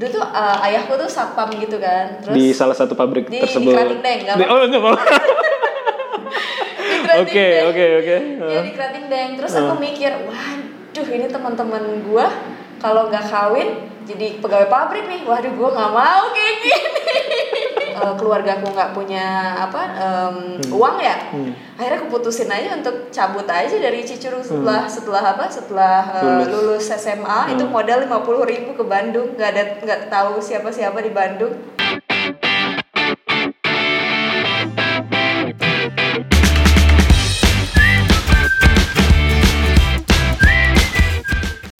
dulu tuh uh, ayahku tuh satpam gitu kan terus di salah satu pabrik di tersebut. Krating Deng, nggak Di- oh enggak di Krating Oke Deng. oke oke. Iya di Krating Deng. Terus aku mikir, waduh ini teman-teman gua kalau nggak kawin jadi pegawai pabrik nih. Waduh gua nggak mau kayak gini. Eh, keluarga aku nggak punya apa em, uang ya. Hmm. Akhirnya aku putusin aja untuk cabut aja dari Cicurug setelah setelah apa? Setelah eh, Lulus. lulus SMA itu modal 50.000 ribu ke Bandung. nggak ada nggak tahu siapa-siapa di Bandung.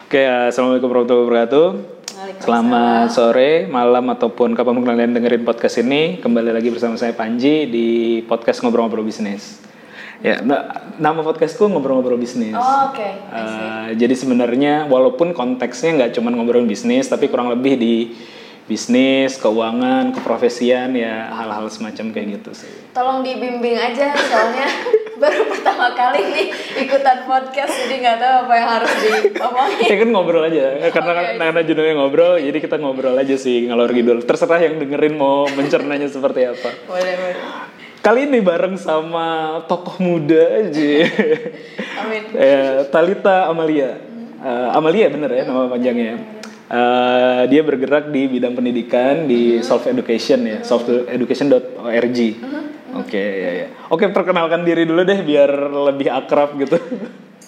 Oke, assalamualaikum warahmatullahi wabarakatuh. Waalaikumsalam. Selamat sore, malam ataupun kapan kalian dengerin podcast ini, kembali lagi bersama saya Panji di podcast ngobrol-ngobrol bisnis. Ya, na- nama podcastku ngobrol-ngobrol bisnis. Oh, Oke. Eh, jadi sebenarnya walaupun konteksnya nggak cuma ngobrolin bisnis, tapi kurang lebih di bisnis, keuangan, keprofesian, ya hal-hal semacam kayak gitu sih. Tolong dibimbing aja soalnya baru pertama kali nih ikutan podcast jadi nggak tahu apa yang harus diomongin. Ya kan ngobrol aja, karena Oke. karena judulnya ngobrol, jadi kita ngobrol aja sih ngalor ngidul. Terserah yang dengerin mau mencernanya seperti apa. Boleh boleh. Kali ini bareng sama tokoh muda aja, Amin. ya, Talita Amalia. Eh, Amalia bener ya nama panjangnya. Eh, dia bergerak di bidang pendidikan di Solve Education ya, solveeducation.org. Oke ya ya. Oke perkenalkan diri dulu deh biar lebih akrab gitu.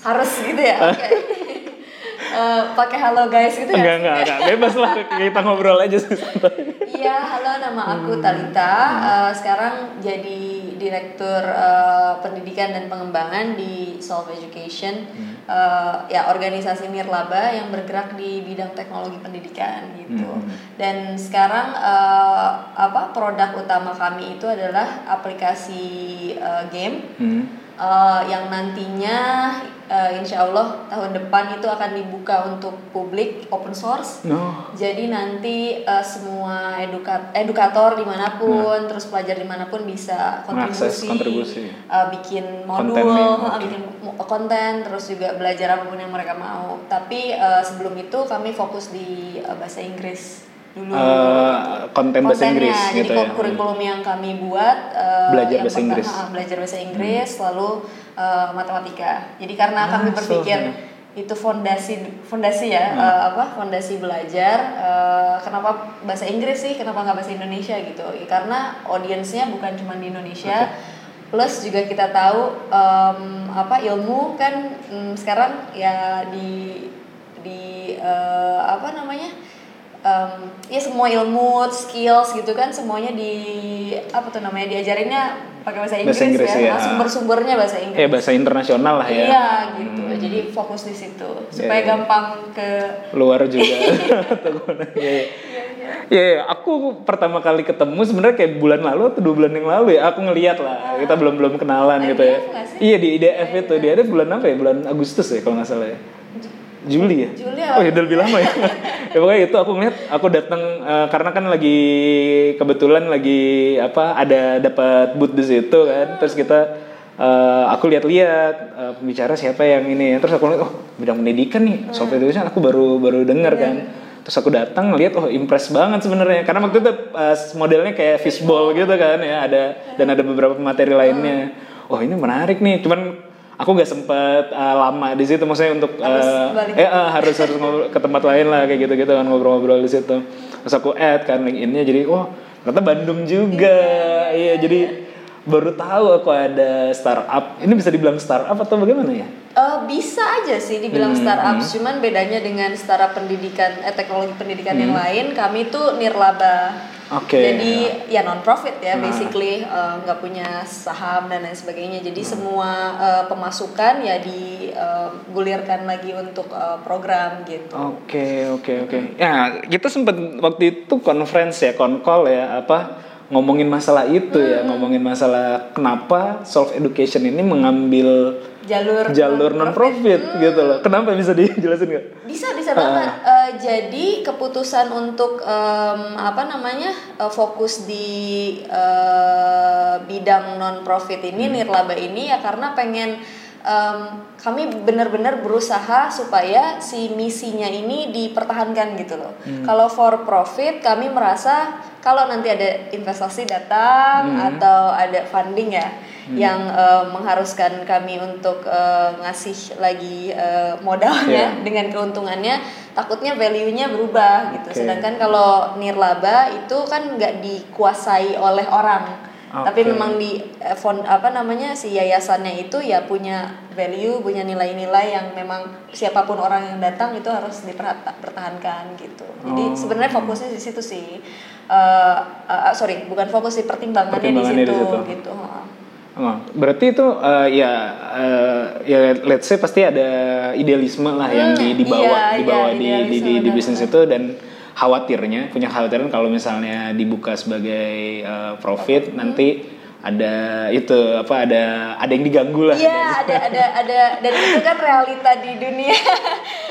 Harus gitu ya. Oke. Eh, pakai halo guys gitu ya. enggak enggak enggak bebas lah kita ngobrol aja santai. Iya, halo nama aku Hmm. Talita. Eh, sekarang jadi direktur eh, pendidikan dan pengembangan di Solve Education. Hmm. Eh, ya organisasi nirlaba yang bergerak di bidang teknologi pendidikan gitu. Hmm. Dan sekarang eh, apa produk utama kami itu adalah aplikasi eh, game. Hmm. Eh, yang nantinya eh, insya Allah tahun depan itu akan dibuka untuk publik open source. No. Jadi nanti eh, semua eduka- edukator di mana pun, terus pelajar di mana pun bisa Mengakses kontribusi, kontribusi. eh, bikin modul, oke. bikin konten, terus juga belajar apa pun yang mereka mau. Tapi eh, sebelum itu kami fokus di eh, bahasa Inggris dulu. Eh, konten bahasa Inggris jadi gitu ya. kurikulum yang kami buat eh, Belajar yang bahasa pertama, Inggris. ah, belajar bahasa Inggris, lalu eh, matematika. Jadi karena kami Ah, berpikir so, itu fondasi fondasi ya Hmm. eh, apa fondasi belajar eh, kenapa bahasa Inggris sih kenapa nggak bahasa Indonesia gitu Ya, karena audiensnya bukan cuma di Indonesia plus juga kita tahu em, apa ilmu kan mm, sekarang ya di di eh, apa namanya em, ya semua ilmu skills gitu kan semuanya di apa tuh namanya diajarinnya pakai bahasa Inggris, Bahasa Inggris, ya, ya. Sumber-sumbernya bahasa Inggris Ya bahasa internasional lah ya. Iya gitu. Jadi fokus di situ supaya iya. gampang ke Luar juga. Iya, iya. Iya, iya. aku pertama kali ketemu sebenarnya kayak bulan lalu atau dua bulan yang lalu ya. Aku ngeliat lah, kita belum belum kenalan gitu ya. IDF nggak sih? Iya di IDF itu, di IDF bulan apa ya? Bulan Agustus ya kalau nggak salah ya. Juli ya? Juli Oh ya udah lebih lama ya. ya pokoknya itu aku ngeliat, aku datang eh, karena kan lagi kebetulan lagi apa ada dapat booth di situ kan. Terus kita eh, aku lihat-lihat eh, pembicara siapa yang ini. Terus aku lihat oh bidang pendidikan nih, software education aku baru baru dengar kan. Terus aku datang ngeliat oh impress banget sebenarnya karena waktu itu eh, modelnya kayak fishbowl gitu kan ya ada dan ada beberapa materi lainnya. Oh ini menarik nih, cuman aku nggak sempet eh, lama di situ maksudnya untuk Harus balik. eh, eh, harus harus ngobrol ke tempat lain lah kayak gitu gitu kan ngobrol-ngobrol di situ. Terus aku add kan LinkedIn-nya jadi wah ternyata Bandung juga. Iya jadi baru tahu aku ada startup. Ini bisa dibilang startup atau bagaimana ya? Eh, bisa aja sih dibilang Hmm, startup, cuman bedanya dengan startup pendidikan eh, teknologi pendidikan yang lain, kami tuh nirlaba. Hmm. Oke. Jadi ya non profit ya, Nah. basically eh, nggak punya saham dan lain sebagainya. Hmm. Jadi semua eh, pemasukan ya digulirkan lagi untuk eh, program gitu. Oke oke oke. Ya kita sempat waktu itu conference ya, konkol ya apa ngomongin masalah itu ya, ngomongin masalah kenapa Solve Education ini mengambil Jalur jalur non profit gitu loh. Kenapa bisa dijelasin nggak? Bisa bisa banget. Eh, jadi keputusan untuk em, apa namanya eh, fokus di eh, bidang non profit ini nirlaba ini ya karena pengen em, kami benar-benar berusaha supaya si misinya ini dipertahankan gitu loh. Kalau for profit kami merasa kalau nanti ada investasi datang atau ada funding ya yang eh, mengharuskan kami untuk eh, ngasih lagi eh, modalnya Iya. dengan keuntungannya takutnya value-nya berubah gitu. Oke. Sedangkan kalau nirlaba itu kan nggak dikuasai oleh orang. Tapi Oke. memang di fond apa namanya si yayasannya itu ya punya value, punya nilai-nilai yang memang siapa pun orang yang datang itu harus dipertahankan gitu. Jadi Oh. sebenarnya fokusnya di situ sih. Eh, eh, sorry, bukan fokus sih pertimbangannya, Pertimbangannya di di situ, situ. gitu. Oh, berarti itu eh, ya eh, ya let's say pasti ada idealisme lah yang di, Hmm, dibawa iya, dibawa iya, di, di, di, di bisnis itu dan khawatirnya punya khawatiran kalau misalnya dibuka sebagai eh, profit nanti ada itu apa ada ada yang diganggu lah. Iya, ada ada ada dan itu kan realita di dunia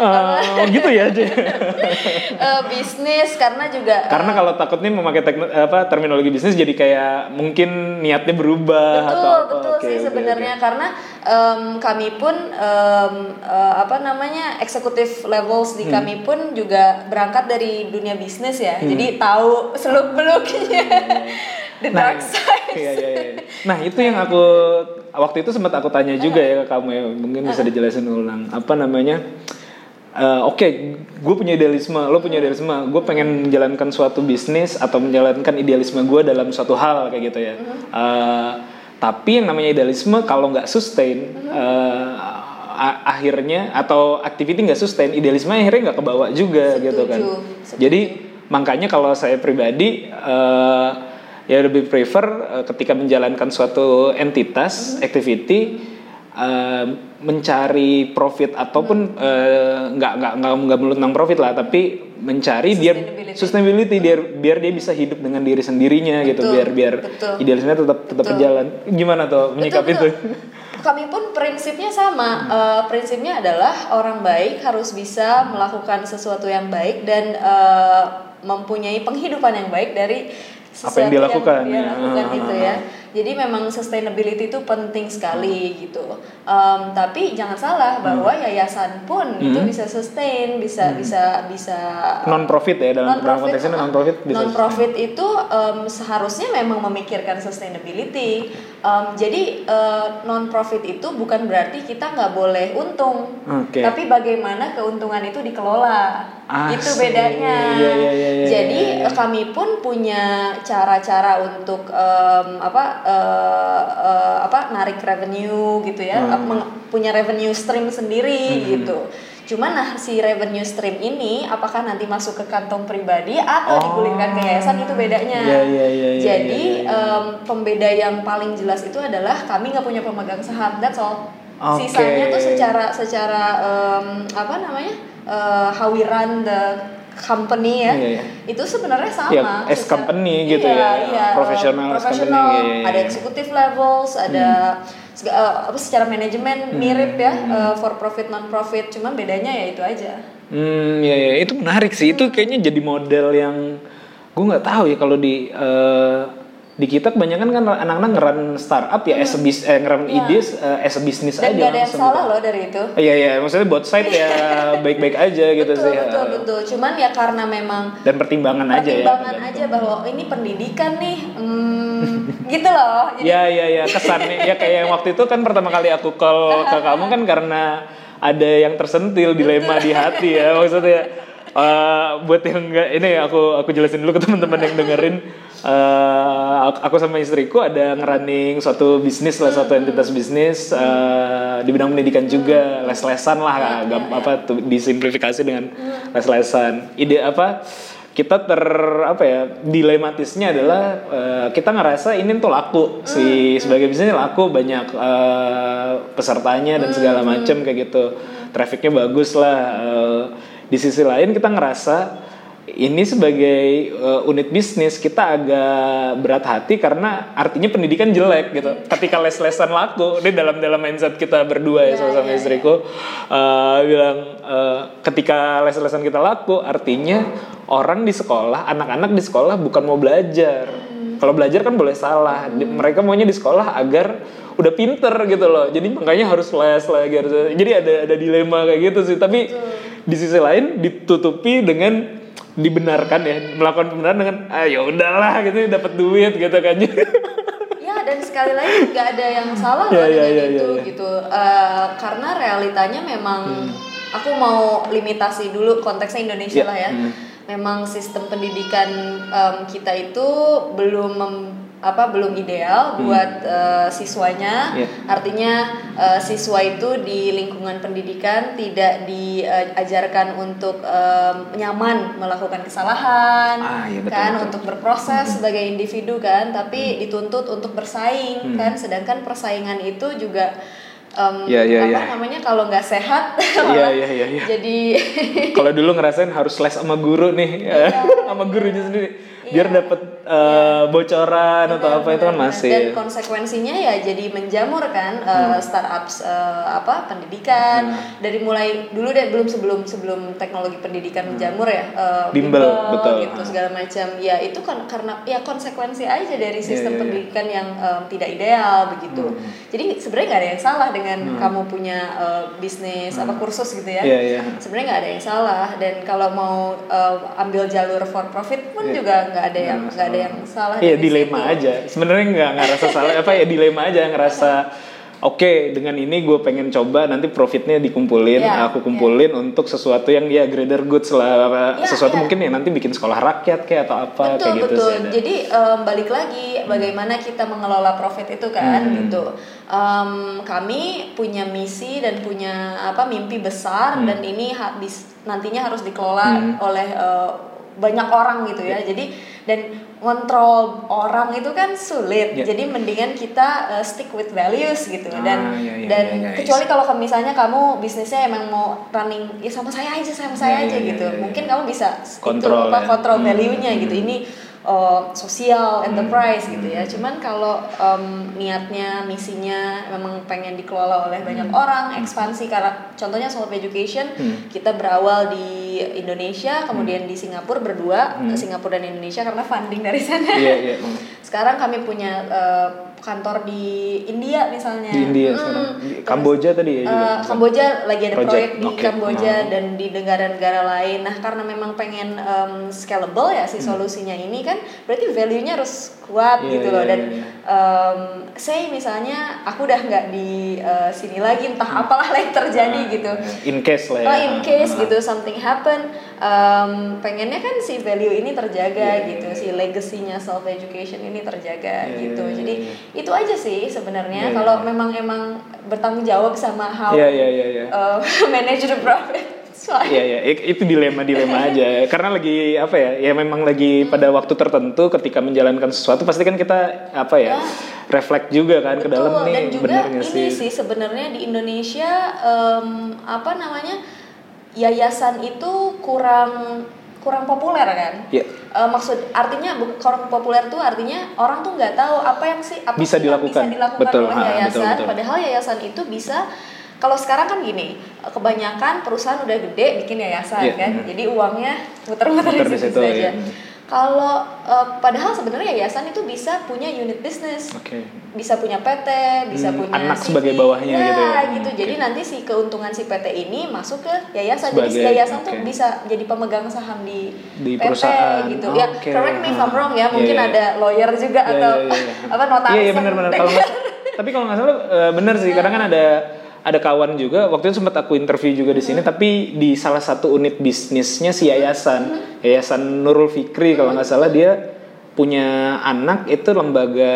Eh, gitu ya eh, bisnis karena juga eh, Karena kalau takutnya memakai tekno, apa terminologi bisnis jadi kayak mungkin niatnya berubah betul atau apa. betul Oke, sih oke, sebenarnya oke. karena em, kami pun em, eh, apa namanya eksekutif levels di Hmm. kami pun juga berangkat dari dunia bisnis ya Hmm. jadi tahu seluk beluknya the Nah, dark side iya, iya, iya. Nah itu yang aku waktu itu sempat aku tanya juga ya ke kamu ya mungkin bisa dijelasin ulang apa namanya eh, Oke, gue punya idealisme, lo punya idealisme, gue pengen menjalankan suatu bisnis atau menjalankan idealisme gue dalam suatu hal kayak gitu ya. Eh, tapi yang namanya idealisme kalau nggak sustain, a- akhirnya atau activity nggak sustain, idealisme akhirnya nggak kebawa juga gitu kan. Setuju, setuju. Jadi makanya kalau saya pribadi eh, ya lebih prefer eh, ketika menjalankan suatu entitas Mm-hmm. activity eh, mencari profit ataupun eh, nggak nggak nggak nggak tentang profit lah tapi mencari biar Sustainability. sustainability biar biar dia bisa hidup dengan diri sendirinya gitu Betul, biar biar betul. idealismenya tetap tetap Betul. berjalan gimana tuh menyikapi itu. Kami pun prinsipnya sama. Eh, prinsipnya adalah orang baik harus bisa melakukan sesuatu yang baik dan eh, mempunyai penghidupan yang baik dari sesuatu yang dilakukan, dia ya. lakukan Ah, gitu ah, ya. Jadi memang sustainability itu penting sekali gitu. Em, tapi jangan salah bahwa yayasan pun itu Hmm. bisa sustain, bisa bisa bisa non profit ya dalam dalam konteksnya non profit bisa non profit itu em, seharusnya memang memikirkan sustainability. Em, jadi non profit itu bukan berarti kita nggak boleh untung, Oke. tapi bagaimana keuntungan itu dikelola. I itu see. bedanya. Iya, iya, iya, iya, jadi iya, iya. eh, kami pun punya cara-cara untuk em, apa eh, eh, apa narik revenue gitu ya, Hmm. punya revenue stream sendiri gitu. Cuman nah si revenue stream ini apakah nanti masuk ke kantong pribadi atau Oh. digulirkan ke yayasan itu bedanya. Iya, iya, iya, iya, Jadi iya, iya. em, pembeda yang paling jelas itu adalah kami nggak punya pemegang saham. That's all. Oke. Sisanya tuh secara secara em, apa namanya eh, how we run the company ya. Iya, iya. itu sebenarnya sama Ya, as company gitu iya, ya, iya, professional as company, professional, iya, iya, ada iya. executive levels ada sega- eh, apa secara manajemen mirip ya Hmm. eh, for profit non profit cuman bedanya ya itu aja. Hmm, ya, ya itu menarik sih. Itu kayaknya jadi model yang gue nggak tahu ya kalau di eh, di kita kebanyakan kan anak-anak ngeran startup ya as a bis, eh, ngeran ide eh, as a bisnis dan aja gak ada yang langsung salah gitu. loh dari itu. Iya iya, maksudnya both side ya baik-baik aja gitu betul sih. betul eh. betul. Cuman ya karena memang Dan pertimbangan, aja ya. pertimbangan aja bahwa oh, ini pendidikan nih. Hmm, gitu loh. Jadi Ya ya ya kesannya ya kayak yang waktu itu kan pertama kali aku call ke kamu kan karena ada yang tersentil dilema di hati ya maksudnya. Eh, buat yang enggak ini aku aku jelasin dulu ke teman-teman yang dengerin eh, aku- sama istriku ada ngerunning suatu bisnis lah suatu entitas bisnis eh, di bidang pendidikan juga les-lesan lah agak apa tuh disimplifikasi dengan les-lesan. Ide apa kita ter apa ya dilematisnya adalah eh, kita ngerasa ini tuh laku si sebagai bisnisnya laku banyak eh, pesertanya dan segala macam kayak gitu. Trafficnya bagus lah Eh, di sisi lain kita ngerasa ini sebagai eh, unit bisnis kita agak berat hati karena artinya pendidikan jelek gitu ketika les-lesan laku ini dalam dalam mindset kita berdua ya sama sama istriku eh, bilang eh, ketika les-lesan kita laku artinya orang di sekolah anak-anak di sekolah bukan mau belajar Kalau belajar kan boleh salah. Di- Mereka maunya di sekolah agar udah pinter gitu loh. Jadi makanya harus les lagi harus. Jadi ada ada dilema kayak gitu sih. Tapi di sisi lain ditutupi dengan dibenarkan ya melakukan pembenaran dengan ah ya udahlah gitu dapat duit gitu kan Ya dan sekali lagi nggak ada yang salah Ya, ya, ya, itu ya, ya. gitu. Eh, karena realitanya memang Hmm. aku mau limitasi dulu konteksnya Indonesia Ya, lah ya. hmm. Memang sistem pendidikan em, kita itu belum mem- apa belum ideal buat eh, siswanya. Ya. Artinya eh, siswa itu di lingkungan pendidikan tidak diajarkan untuk em, nyaman melakukan kesalahan, Ah, iya, betul, kan betul. untuk berproses sebagai individu kan, tapi dituntut untuk bersaing kan, sedangkan persaingan itu juga em, Iya, iya, apa iya. namanya kalau nggak sehat malah iya, iya, iya. jadi Kalau dulu ngerasain harus les sama guru nih, Iya. sama gurunya sendiri, biar dapet eh, bocoran atau apa itu kan Benar, masih. dan konsekuensinya ya jadi menjamur kan uh, startups uh, apa pendidikan. Dari mulai dulu deh belum sebelum sebelum teknologi pendidikan menjamur ya uh, Bimbel, betul. gitu segala macam. Ya itu kan karena ya konsekuensi aja dari sistem iya, iya. pendidikan yang um, tidak ideal begitu. Jadi sebenarnya nggak ada yang salah dengan kamu punya uh, bisnis apa kursus gitu ya. Iya, iya. sebenarnya nggak ada yang salah. Dan kalau mau uh, ambil jalur for profit pun juga nggak ada yang nggak ada yang salah Iya dari dilema situ. aja. Sebenarnya nggak ngerasa salah apa ya dilema aja ngerasa oke dengan ini gue pengen coba nanti profitnya dikumpulin Iya, aku kumpulin untuk sesuatu yang ya greater goods lah Iya, sesuatu iya. mungkin ya nanti bikin sekolah rakyat kayak atau apa betul kayak gitu betul sih jadi em, balik lagi bagaimana kita mengelola profit itu kan Hmm. gitu Em, kami punya misi dan punya apa mimpi besar Hmm. dan ini habis nantinya harus dikelola oleh eh, banyak orang gitu ya jadi dan ngontrol orang itu kan sulit Ya. jadi mendingan kita eh, stick with values gitu dan Ah, iya, iya, dan iya, iya. kecuali kalau ke- misalnya kamu bisnisnya emang mau running ya sama saya aja sama saya Iya, aja iya, gitu iya, iya. mungkin kamu bisa itu Kontrol apa ya. kontrol Hmm. value-nya gitu ini uh, sosial enterprise gitu Hmm. ya cuman kalau um, niatnya misinya memang pengen dikelola oleh banyak Hmm. orang ekspansi karena contohnya Solve Education kita berawal di Indonesia kemudian di Singapura berdua Singapura dan Indonesia karena funding dari sana Hmm. Iya, iya. Hmm. sekarang kami punya uh, kantor di India misalnya Di India Hmm, sekarang. Kamboja tadi ya juga. uh, Kamboja lagi ada Project, proyek di. Kamboja Hmm. dan di negara-negara lain. Nah, karena memang pengen um, scalable ya si Hmm. solusinya ini kan, berarti value-nya harus kuat Iya, gitu iya, loh. Dan iya, iya. um, say misalnya aku udah nggak di uh, sini lagi, entah apalah yang terjadi gitu. in case lah ya Oh, in case Ah. gitu something happen, um, pengennya kan si value ini terjaga gitu, si legacy-nya self education ini terjaga Iya, gitu. iya, Jadi iya. itu aja sih sebenarnya. Iya, Kalau iya. memang emang bertanggung jawab sama how Iya, iya, iya, iya. uh, manage the profit. Iya ya, itu dilema dilema aja. Karena lagi apa ya? Ya memang lagi pada waktu tertentu ketika menjalankan sesuatu pasti kan kita apa ya? Reflect juga kan ke dalam Betul, dan nih juga bener ini sih sebenarnya di Indonesia em, apa namanya yayasan itu kurang kurang populer kan? Iya. Eh, maksud artinya kurang populer tuh artinya orang tuh nggak tahu apa yang sih apa Bisa sih dilakukan. bisa dilakukan Betul, oleh ha, yayasan. betul, betul. Padahal yayasan itu bisa kalau sekarang kan gini, kebanyakan perusahaan udah gede bikin yayasan Iya, kan, hmm. jadi uangnya muter-muter Muter di situ situ, saja. iya. Kalau eh, padahal sebenarnya yayasan itu bisa punya unit bisnis Oke. bisa punya PT, bisa Hmm, punya anak CV. sebagai bawahnya Ya, gitu ya. gitu. Hmm, Jadi nanti si keuntungan si PT ini masuk ke yayasan. Jadi si Sebagai- yayasan tuh oke. bisa jadi pemegang saham di, Di PT perusahaan. gitu. Oh, ya, oke. correct me if I'm wrong ya. Iya, Mungkin iya. ada lawyer juga Iya, atau iya, iya. apa notaris. Iya, iya yang benar-benar. Kalau tapi kalau nggak salah eh, benar sih. Kadang kan ada ada kawan juga waktu itu sempat aku interview juga di sini tapi di salah satu unit bisnisnya si yayasan. Yayasan Nurul Fikri kalau nggak salah dia punya anak itu lembaga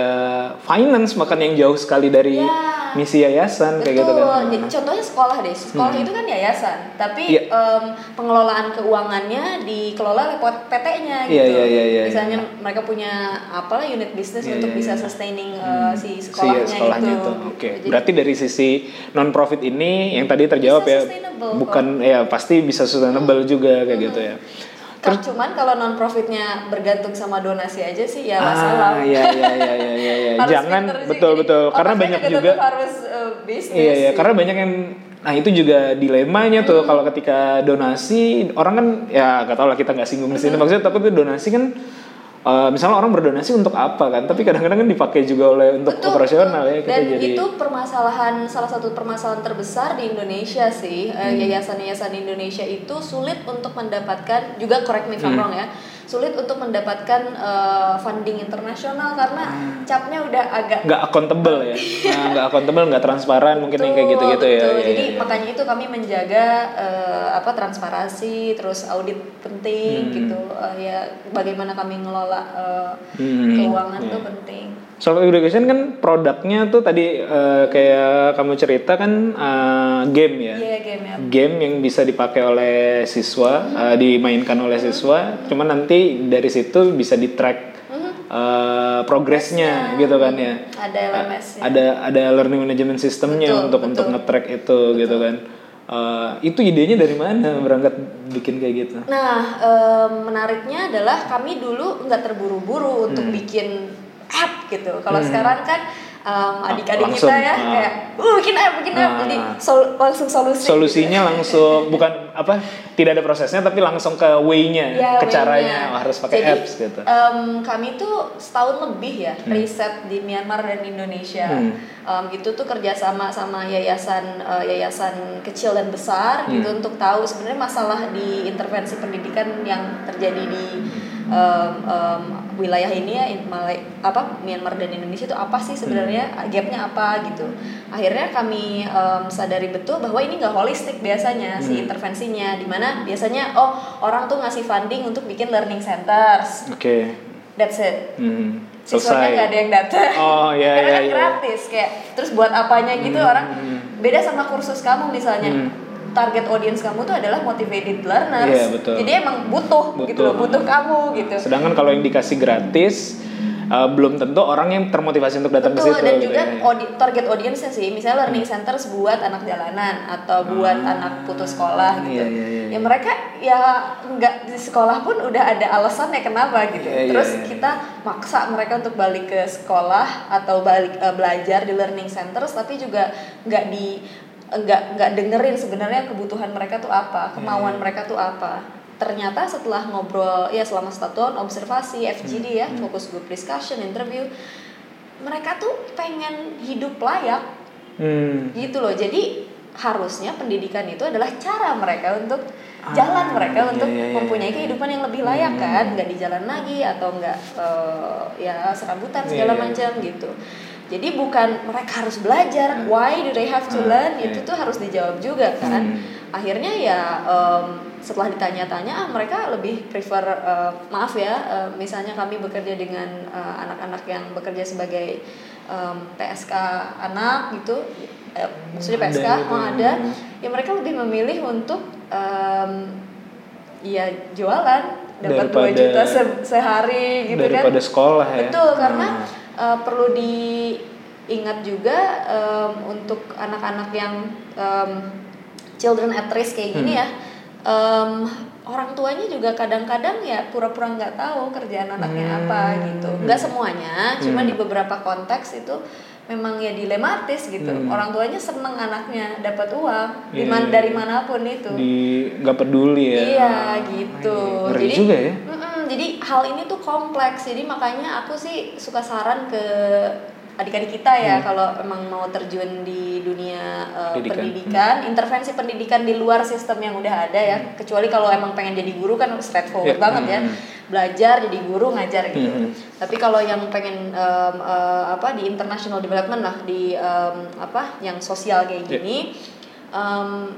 finance makan yang jauh sekali dari Ya. misi yayasan kayak gitu Betul. kan Jadi contohnya sekolah deh. Sekolah Hmm. itu kan yayasan, tapi Iya. em, pengelolaan keuangannya dikelola oleh PT-nya gitu. Iya, iya, iya, iya, Misalnya mereka punya apalah unit bisnis Iya, untuk bisa sustaining eh, si Si sekolahnya, sekolahnya itu. itu. Oke. Jadi- Berarti dari sisi non profit ini yang tadi terjawab ya bukan ya pasti bisa sustainable juga kayak gitu ya. Kan cuman kalau non profitnya bergantung sama donasi aja sih ya Ah, masalah. iya iya iya iya iya. iya. Harus Jangan betul betul karena banyak juga juga harus eh, bisnis. Iya iya, karena banyak yang nah itu juga dilemanya tuh Hmm. kalau ketika donasi orang kan ya gak tau lah kita nggak singgung di Hmm. sini maksudnya takutnya donasi kan eh, misalnya orang berdonasi untuk apa kan tapi kadang-kadang kan dipakai juga oleh untuk Betul, operasional betul. ya kita Dan jadi itu permasalahan salah satu permasalahan terbesar di Indonesia sih. Eh, Hmm. Yayasan-yayasan Indonesia itu sulit untuk mendapatkan juga correct me if I'm Hmm. wrong ya. Sulit untuk mendapatkan eh, funding internasional karena Hmm. capnya udah agak nggak accountable ya Nah, nggak accountable nggak transparan mungkin yang kayak gitu-gitu ya, betul. ya, Jadi ya. makanya itu kami menjaga eh, apa transparansi, terus audit penting Hmm. gitu. Eh, ya bagaimana kami ngelola eh, Hmm, keuangan iya. tuh penting. Soal education kan produknya tuh tadi eh, kayak kamu cerita kan eh, game ya. Iya game ya. Yang bisa dipakai oleh siswa, eh, dimainkan oleh siswa. Cuman nanti dari situ bisa di track eh, progresnya gitu kan ya. Ada LMS -nya. Ada ada learning management systemnya Betul, untuk betul. untuk nge-track itu gitu kan. Eh, itu idenya dari mana berangkat bikin kayak gitu? Nah, em, menariknya adalah kami dulu nggak terburu-buru untuk Hmm. bikin app gitu. Kalau sekarang kan em, adik-adik Langsung, kita ya ah. kayak, uh bikin app, bikin app, Ah. jadi sol- langsung solusi. Solusinya langsung bukan apa tidak ada prosesnya tapi langsung ke way-nya, Ya, ke way-nya. caranya Oh, harus pakai Jadi, apps gitu. em, kami tuh setahun lebih ya riset di Myanmar dan Indonesia. Hmm. Em, itu tuh kerjasama sama yayasan eh, yayasan kecil dan besar Hmm. gitu untuk tahu sebenarnya masalah di intervensi pendidikan yang terjadi di em, em, wilayah ini ya in- Malay, apa Myanmar dan Indonesia itu apa sih sebenarnya gapnya apa gitu. Akhirnya kami em, sadari betul bahwa ini nggak holistik biasanya si Hmm. intervensinya, di mana biasanya oh orang tuh ngasih funding untuk bikin learning centers, Oke. that's it. Hmm. Siswanya nggak ada yang datang. Oh, iya, Karena iya, kan iya. gratis kayak terus buat apanya gitu Hmm, orang hmm. beda sama kursus kamu misalnya. Hmm. Target audience kamu tuh adalah motivated learners. Iya, betul. Jadi emang butuh, gitu Butuh. loh, butuh kamu gitu. Sedangkan kalau yang dikasih gratis eh, belum tentu orang yang termotivasi untuk datang Betul ke situ. dan gitu juga ya. audi- target audience sih, misalnya learning centers buat anak jalanan atau buat anak putus sekolah gitu. Ah, iya, iya, iya. Ya mereka ya nggak di sekolah pun udah ada alasannya kenapa gitu. Iya, iya, Terus iya. kita maksa mereka untuk balik ke sekolah atau balik eh, belajar di learning centers, tapi juga nggak di nggak nggak dengerin sebenarnya kebutuhan mereka tuh apa, Iya, kemauan mereka tuh apa. Ternyata setelah ngobrol ya selama satu tahun observasi FGD ya, Hmm, focus group discussion, interview, mereka tuh pengen hidup layak Hmm. gitu loh jadi harusnya pendidikan itu adalah cara mereka untuk Ah, jalan mereka iya, untuk iya, iya, mempunyai iya. kehidupan yang lebih layak Hmm. kan nggak di jalan lagi atau nggak eh, ya serabutan segala Iya, iya. macam gitu jadi bukan mereka harus belajar why do they have to Hmm, learn iya. itu tuh harus dijawab juga kan Hmm. akhirnya ya em, setelah ditanya-tanya ah, mereka lebih prefer eh, maaf ya eh, misalnya kami bekerja dengan eh, anak-anak yang bekerja sebagai em, PSK anak gitu eh, maksudnya PSK gitu. mau ada ya mereka lebih memilih untuk em, ya jualan dapat 2 Daripada- juta se- sehari gitu kan daripada sekolah ya. Betul, karena Hmm. Uh, perlu diingat juga um, untuk anak-anak yang um, children at risk kayak gini Hmm. ya, um, orang tuanya juga kadang-kadang ya pura-pura nggak tahu kerjaan anaknya Hmm. apa gitu. Nggak semuanya, cuma Hmm. di beberapa konteks itu memang ya dilematis gitu. Hmm. Orang tuanya seneng anaknya dapat uang Iya, diman- iya, dari iya. mana pun itu. di nggak peduli ya. Iya gitu. Ngeri jadi juga ya. Jadi hal ini tuh kompleks. Jadi makanya aku sih suka saran ke adik-adik kita ya Hmm. kalau emang mau terjun di dunia uh, Pendidikan. pendidikan, intervensi pendidikan di luar sistem yang udah ada ya. Kecuali kalau emang pengen jadi guru kan straightforward Iya, banget ya. hmm. Belajar jadi guru ngajar gitu. Hmm. Tapi kalau yang pengen um, uh, apa di international development lah di um, apa yang sosial kayak Iya. gini um,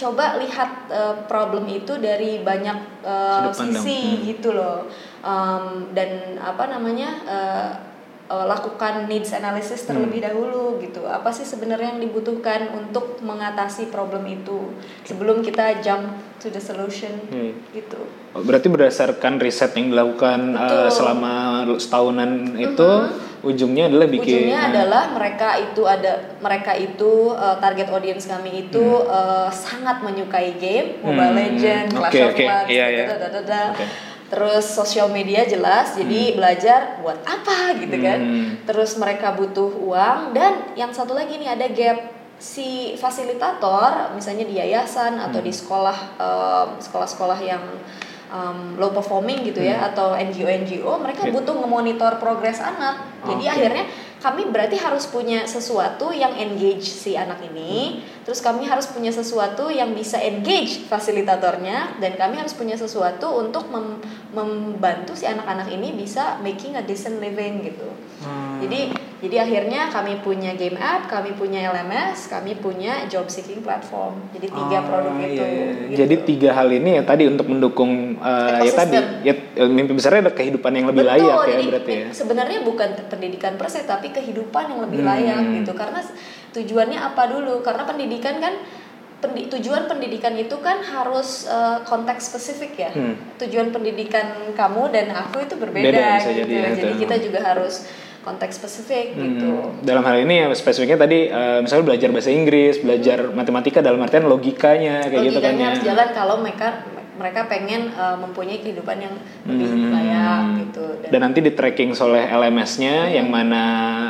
coba lihat uh, problem itu dari banyak uh, sisi Hmm. gitu loh Um, dan apa namanya uh, uh, lakukan needs analysis Hmm. terlebih dahulu gitu apa sih sebenarnya yang dibutuhkan untuk mengatasi problem itu sebelum kita jump to the solution Hmm. gitu Oh, Berarti berdasarkan riset yang dilakukan Betul. eh, selama setahunan itu ujungnya adalah bikin ujungnya adalah mereka itu ada mereka itu uh, target audience kami itu uh, sangat menyukai game Mobile Hmm. Legends, Clash Oke, of oke. Clans, iya. dadadadada. Oke. terus sosial media jelas jadi belajar buat apa gitu kan Hmm. terus mereka butuh uang dan yang satu lagi nih ada gap si fasilitator misalnya di yayasan atau Hmm. di sekolah em, sekolah-sekolah yang um, low performing gitu ya atau NGO NGO mereka Hmm. Oke. butuh memonitor progres anak jadi Oke. akhirnya kami berarti harus punya sesuatu yang engage si anak ini terus kami harus punya sesuatu yang bisa engage fasilitatornya dan kami harus punya sesuatu untuk mem- membantu si anak-anak ini bisa making a decent living gitu Hmm. jadi jadi akhirnya kami punya game app, kami punya LMS, kami punya job seeking platform. Jadi tiga Ah, produk iya, itu. iya. gitu. Jadi tiga hal ini ya tadi untuk mendukung uh, ya tadi ya mimpi besarnya ada kehidupan yang lebih Betul, layak ya jadi berarti ya. sebenarnya bukan pendidikan per se tapi kehidupan yang lebih Hmm. layak gitu. Karena tujuannya apa dulu? Karena pendidikan kan pendi- tujuan pendidikan itu kan harus uh, konteks spesifik ya. Hmm. Tujuan pendidikan kamu dan aku itu berbeda Beda bisa gitu. jadi ya, jadi kita juga harus konteks spesifik gitu. Hmm, Dalam hal ini ya spesifiknya tadi eh, misalnya belajar bahasa Inggris, belajar matematika dalam artian logikanya kayak gitu kan logikanya ya. harus jalan kalau mereka mereka pengen uh, mempunyai kehidupan yang lebih Hmm. layak gitu Dan nanti di tracking oleh LMS-nya Hmm. yang mana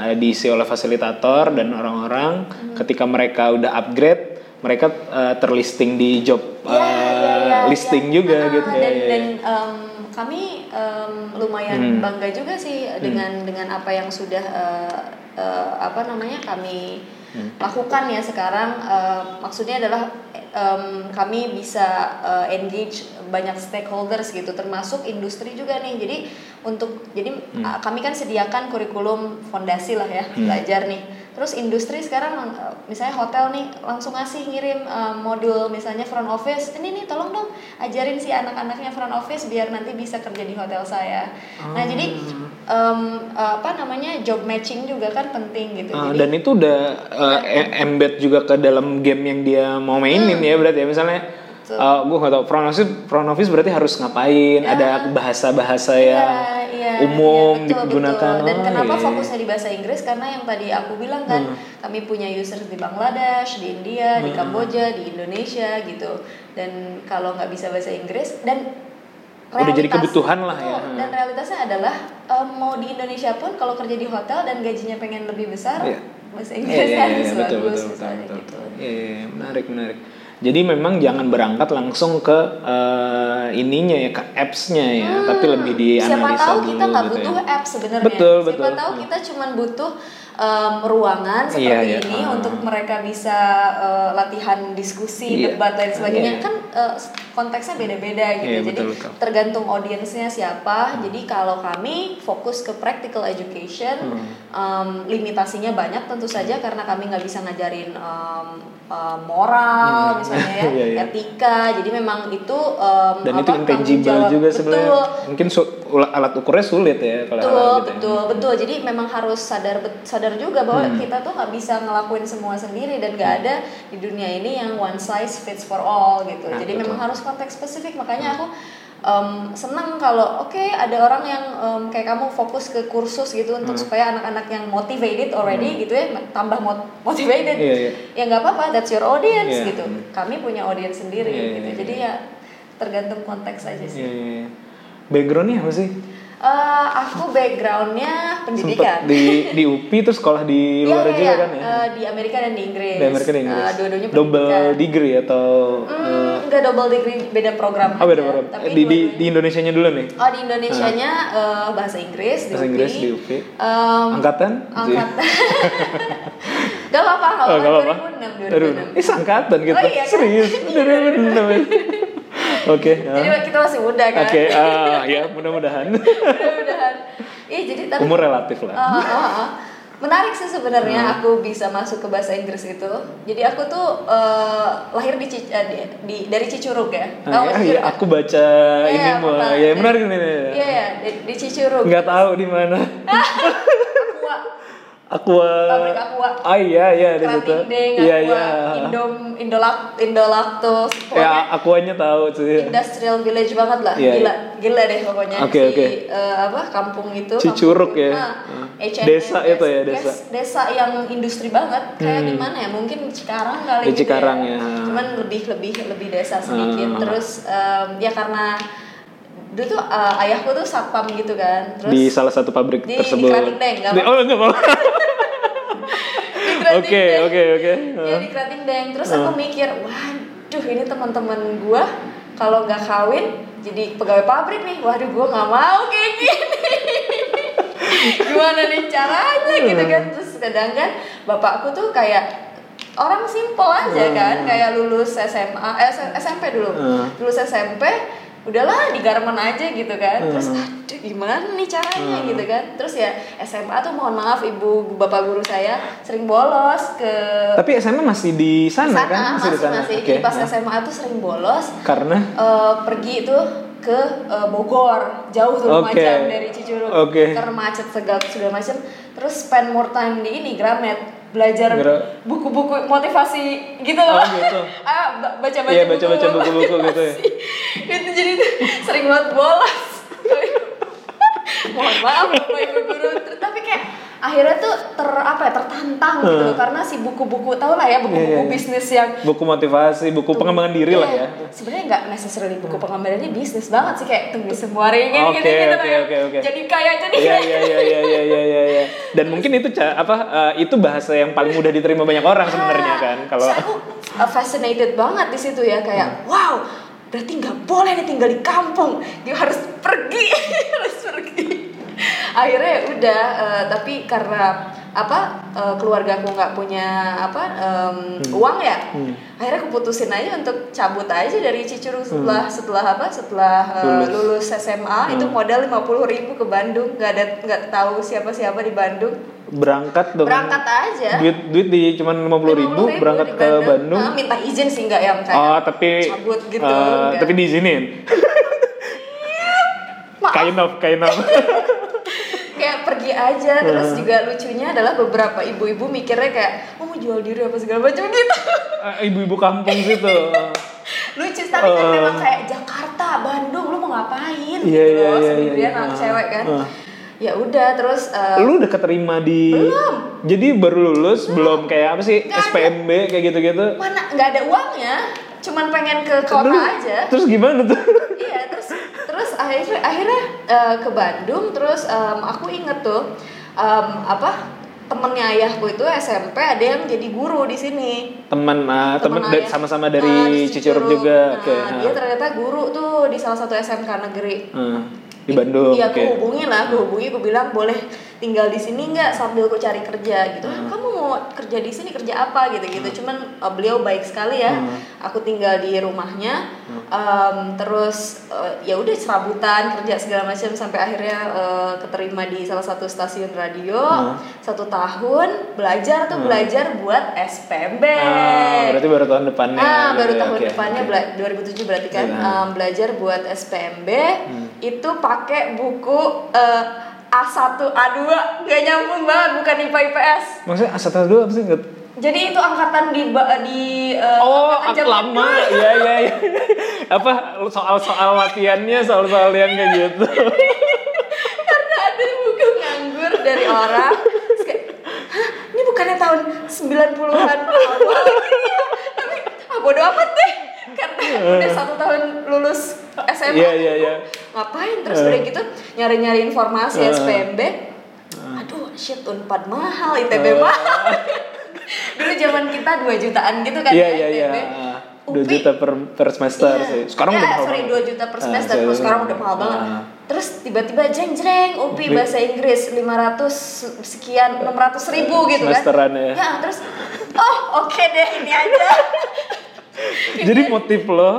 eh, diisi oleh fasilitator dan orang-orang Hmm. ketika mereka udah upgrade mereka eh, terlisting di job eh, ya, ya, listing ya. juga Ah, gitu ya. dan, ya, dan ya. um, kami um, lumayan Hmm. bangga juga sih dengan dengan apa yang sudah uh, uh, apa namanya kami Hmm. lakukan ya sekarang Uh, maksudnya adalah um, kami bisa uh, engage banyak stakeholders gitu termasuk industri juga nih. Jadi untuk jadi uh, kami kan sediakan kurikulum fondasi lah ya Hmm. belajar nih. Terus industri sekarang uh, misalnya hotel nih langsung ngasih ngirim uh, modul misalnya front office. Ini nih tolong dong ajarin si anak-anaknya front office biar nanti bisa kerja di hotel saya. Nah jadi um, apa namanya job matching juga kan penting gitu. Ah, jadi dan itu udah eh, e- embed juga ke dalam game yang dia mau mainin ya berarti ya. Misalnya Betul. eh, gue nggak tahu front office front office berarti harus ngapain ada bahasa-bahasa yang Iya, iya, umum iya, betul, digunakan betul. Dan Oh, kenapa iya. fokusnya di bahasa Inggris? Karena yang tadi aku bilang kan, Hmm. kami punya users di Bangladesh, di India, di Kamboja, di Indonesia gitu. Dan kalau nggak bisa bahasa Inggris dan Udah jadi realitas- kebutuhan lah ya. Dan realitasnya adalah em, mau di Indonesia pun kalau kerja di hotel dan gajinya pengen lebih besar, Iya. bahasa Iya, Inggris iya, harus iya, betul, bagus betul, betul, betul. gitu. Menarik, menarik. Jadi memang jangan berangkat langsung ke eh, ininya ya, ke apps-nya ya, tapi lebih dianalisa Hmm. Siapa tahu dulu kita nggak gitu butuh ya. app sebenarnya. Betul, Siapa betul. tahu kita cuma butuh em, ruangan seperti Iya, iya. ini Ah. untuk mereka bisa eh, latihan diskusi, Iya. debat dan sebagainya. Iya. Kan eh, konteksnya beda-beda gitu. Iya, Jadi betul, betul. tergantung audiensnya siapa. Jadi kalau kami fokus ke practical education, em, limitasinya banyak tentu saja karena kami nggak bisa ngajarin em, em, moral misalnya ya, Iya, iya. etika. Jadi memang itu em, Dan apa, itu intangible juga sebenarnya. Mungkin su- alat ukurnya sulit ya kalau hal betul gitu ya. betul betul jadi memang harus sadar sadar juga bahwa Hmm. kita tuh nggak bisa ngelakuin semua sendiri dan nggak ada di dunia ini yang one size fits for all gitu Nah, jadi betul. memang harus konteks spesifik makanya aku em, senang kalau oke ada orang yang em, kayak kamu fokus ke kursus gitu untuk Hmm. supaya anak-anak yang motivated already gitu ya tambah mot- motivated Iya, iya. ya nggak apa-apa that's your audience Iya. gitu kami punya audience sendiri Iya, iya, gitu iya. jadi ya tergantung konteks aja sih Iya, iya, iya. Backgroundnya apa sih? Eh, aku backgroundnya pendidikan. Sempet di di UPI terus sekolah di Iya, luar iya, juga iya. kan ya? Eh, di Amerika dan di Inggris. Di Amerika dan Inggris. Eh, dua-duanya Double degree atau Hmm, enggak double degree, beda program. Oh beda program. Tapi di, di, di Indonesianya dulu nih. Oh, di Indonesianya eh, bahasa Inggris di Bahasa UPI. Inggris di UPI. Em, Angkatan? angkatan. Gak apa-apa, gak Oh, apa-apa. nggak apa-apa. 2006, Aduh, 2006. Ini seangkatan kita. Oh, iya kan? Serius. Udah 2006. Oke. Jadi ah. kita masih muda kan? Oke, ah, ya mudah-mudahan. Mudah-mudahan. Iya, jadi tapi Umur relatif lah. Ah, ah, ah. Menarik sih sebenarnya aku bisa masuk ke bahasa Inggris itu. Jadi aku tuh eh, lahir di, eh, di, di- dari Cicurug ya. Ah, nggak ya, Cicurug ya, kan? aku baca Iya, ini mau. Ya menarik nih. Iya ya, di, di Cicurug. Nggak tahu di mana. Aqua. pabrik Aqua. Ah iya iya di situ. Iya iya. Indom, Indolak, Indolacto, pokoknya Ya akuanya tahu sih. industrial village banget lah, Iya, gila, gila deh pokoknya Oke, si oke. eh, apa kampung itu. Cicurug kampung- ya. Nah, Hmm. H&M, Desa itu ya, desa. desa yang industri banget, kayak Hmm. di mana ya? Mungkin Cikarang kali Di gitu Cikarang ya. Cuman lebih lebih lebih desa sedikit. Hmm. Terus em, ya karena dulu tuh eh, ayahku tuh satpam gitu kan. Terus di salah satu pabrik di- di tersebut. Krating Deng, Di- oh enggak Krating Oke oke oke. Iya di Krating Deng. Terus aku mikir, waduh ini teman-teman gua kalau nggak kawin jadi pegawai pabrik nih. Waduh gue nggak mau kayak gini. Gimana nih caranya gitu kan? Terus kadang kan bapakku tuh kayak orang simple aja kan kayak lulus SMA eh, SMP dulu. Lulus SMP udahlah di garmen aja gitu kan terus aduh gimana nih caranya gitu kan terus ya SMA tuh mohon maaf ibu bapak guru saya sering bolos ke Tapi SMA masih di sana, sana, kan? masih di sana. masih Oke. jadi pas Nah, SMA tuh sering bolos Karena eh, pergi itu ke eh, Bogor jauh tuh Oke. Lumajang dari Cicurug Oke. karena macet segala sudah macet terus spend more time di ini Gramet belajar buku-buku motivasi gitu loh Oh, gitu. ah ba- baca-baca Iya, baca-baca buku-buku gitu ya. itu jadi sering banget bolos mohon maaf bapak ibu guru tapi kayak akhirnya tuh ter apa ya tertantang gitu loh karena si buku-buku tau lah ya buku-buku Iya, iya, iya. bisnis yang buku motivasi, buku pengembangan diri lah ya. Iya. Sebenarnya nggak necessarily buku pengambilannya bisnis banget sih kayak tulis semua gitu Oke, gitu gitu kayak oke, oke. Jadi kaya jadi Iya kaya. iya iya iya iya iya iya iya. Dan mungkin itu apa eh, itu bahasa yang paling mudah diterima banyak orang sebenarnya kan kalau aku uh, fascinated banget di situ ya kayak wow berarti nggak boleh nih tinggal di kampung dia harus pergi harus pergi akhirnya ya udah uh, tapi karena apa uh, keluarga aku nggak punya apa um, uang ya Hmm. akhirnya aku putusin aja untuk cabut aja dari Cicurug setelah setelah apa setelah uh, lulus. SMA itu modal lima puluh ribu ke Bandung nggak ada nggak tahu siapa siapa di Bandung berangkat dong. berangkat aja Duit duit di cuman lima puluh ribu 50.000 berangkat ke Bandung. Nah, minta izin sih nggak yang kayak Oh tapi cabut gitu, enggak. tapi diizinin. Maaf. kind of kind of. kayak pergi aja terus juga lucunya adalah beberapa ibu-ibu mikirnya kayak oh mau jual diri apa segala macam gitu Eh, Ibu-ibu kampung situ. lucu tapi kan Eh. memang kayak Jakarta Bandung lu mau ngapain Iya, gitu iya, loh iya, sendirian iya. anak Ah, cewek kan ah. ya udah terus eh, Lu udah keterima di Belum. Jadi baru lulus belum kayak apa sih ada. SPMB kayak gitu-gitu. mana nggak ada uangnya cuman pengen ke kota Lu- aja Terus gimana tuh? Akhirnya akhirnya eh, ke Bandung terus em, aku inget tuh em, apa temennya ayahku itu SMP ada yang jadi guru di sini Teman ah, teman da- sama-sama Ah, dari di Cicurug juga. Nah, Oke. dia ah. ternyata guru tuh di salah satu SMK negeri Ah, di Bandung. Iya, aku hubungi lah, aku hubungi, aku bilang boleh tinggal di sini nggak sambil aku cari kerja gitu. Hmm. "Ah, Kamu mau kerja di sini kerja apa gitu gitu. Cuman uh, beliau baik sekali ya. Hmm. Aku tinggal di rumahnya, um, terus uh, ya udah serabutan kerja segala macam sampai akhirnya uh, keterima di salah satu stasiun radio. Hmm. Satu tahun belajar tuh belajar buat SPMB. Ah, berarti baru tahun depannya. Ah, gitu baru ya, tahun oke, depannya bela- 2007 berarti kan Iya. um, belajar buat SPMB Hmm. Itu pakai buku eh, A1 A2 gak nyambung banget bukan IPA IPS. Maksudnya asal dulu apa sih? Nggak- Jadi itu angkatan di di eh, Oh, angkatan lama. Iya, iya, iya. Apa soal-soal latihannya, soal-soal yang kayak gitu. Karena ada buku nganggur dari orang. Terus kayak, Hah, ini bukannya tahun 90-an awal Iya, Tapi ah, bodo amat deh. Karena udah satu tahun lulus SMA. Iya, iya, iya. ngapain terus udah gitu nyari-nyari informasi Eh. SPMB aduh shit unpad mahal ITB mahal dulu zaman kita 2 jutaan gitu kan Iya, ya iya, iya. ITB Dua UPI juta per, per semester Iya. sih. Sekarang ya, udah mahal sorry banget. 2 juta per Ah, semester sorry. sekarang udah mahal banget Ah. terus tiba-tiba jeng jeng UPI bahasa Inggris 500 sekian 600 ribu gitu kan Semesteran ya. ya terus oh oke deh ini aja Jadi motif lo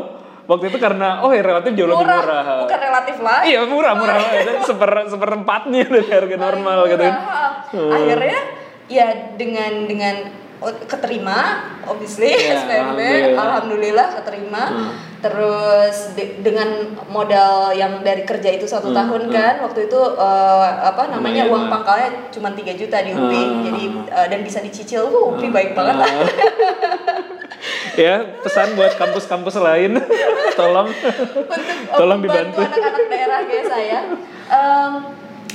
waktu itu karena oh ya relatif jauh lebih murah murah. bukan relatif lah Iya murah murah banget. seper seperempatnya dari harga normal gitu kan. murah. Akhirnya ya dengan dengan oh, keterima obviously Ya, SPMB alhamdulillah. alhamdulillah keterima Hmm. Terus de- dengan modal yang dari kerja itu satu Hmm, tahun kan waktu itu eh, apa namanya Lumayan uang lah. pangkalnya cuma 3 juta di UPI Hmm. jadi eh, dan bisa dicicil tuh UPI baik banget lah Ah. ya pesan buat kampus-kampus lain tolong untuk Tolong dibantu. anak-anak daerah kayak saya. Em,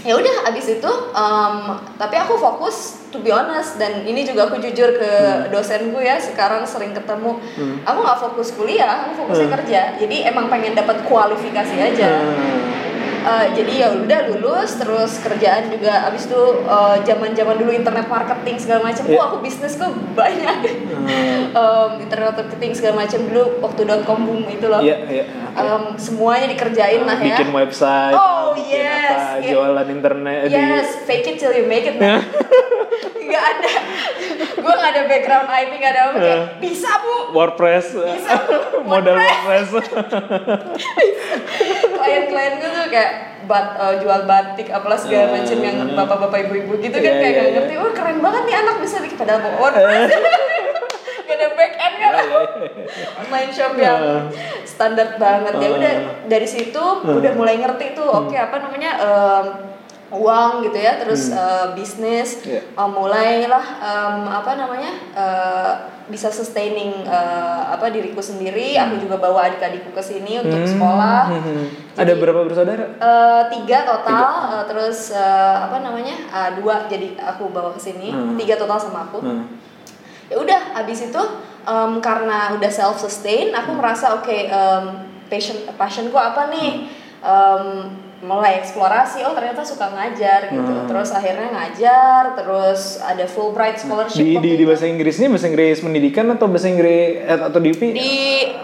ya udah abis itu, em, tapi aku fokus to be honest dan ini juga aku jujur ke Hmm. dosenku ya sekarang sering ketemu. Aku nggak fokus kuliah, aku fokusnya Hmm. kerja. Jadi emang pengen dapat kualifikasi aja. Hmm. Uh, jadi ya udah lulus terus kerjaan juga abis itu uh, zaman-zaman dulu internet marketing segala macam Yeah. wah aku bisnis kok banyak Hmm. um, internet marketing segala macam dulu waktu com boom itu loh Iya, iya. Um, semuanya dikerjain lah ya bikin website, Oh, bikin yes. apa, Iya. jualan internet Yes, fake it till you make it. gak ada, gue gak ada background IT, gak ada apa kayak bisa bu. di WordPress, Bisa, modal WordPress. WordPress. Klien-klien gue tuh kayak bat, eh, jual batik apalah segala Hmm. macam yang bapak-bapak ibu-ibu gitu kan Iya, kayak iya, gak iya. ngerti. Wah keren banget nih anak bisa bikin padahal mau WordPress. gak ada back end kan online shop yang standar banget ya udah dari situ udah mulai ngerti tuh oke apa namanya em, uang gitu ya terus eh, bisnis Iya. eh, mulailah em, apa namanya eh, bisa sustaining eh, apa diriku sendiri. Aku juga bawa adik-adikku ke sini untuk sekolah. Hmm. Ada berapa bersaudara? Eh, tiga total. Eh, terus eh, apa namanya Ah, dua jadi aku bawa ke sini. Hmm. tiga total sama aku. Hmm. ya udah habis itu em, karena udah self sustain aku merasa oke em, passion passionku apa nih? Em, mulai eksplorasi oh ternyata suka ngajar gitu Hmm. terus akhirnya ngajar terus ada Fulbright scholarship Di, di, di bahasa Inggrisnya bahasa Inggris pendidikan atau bahasa Inggris eh, atau di, di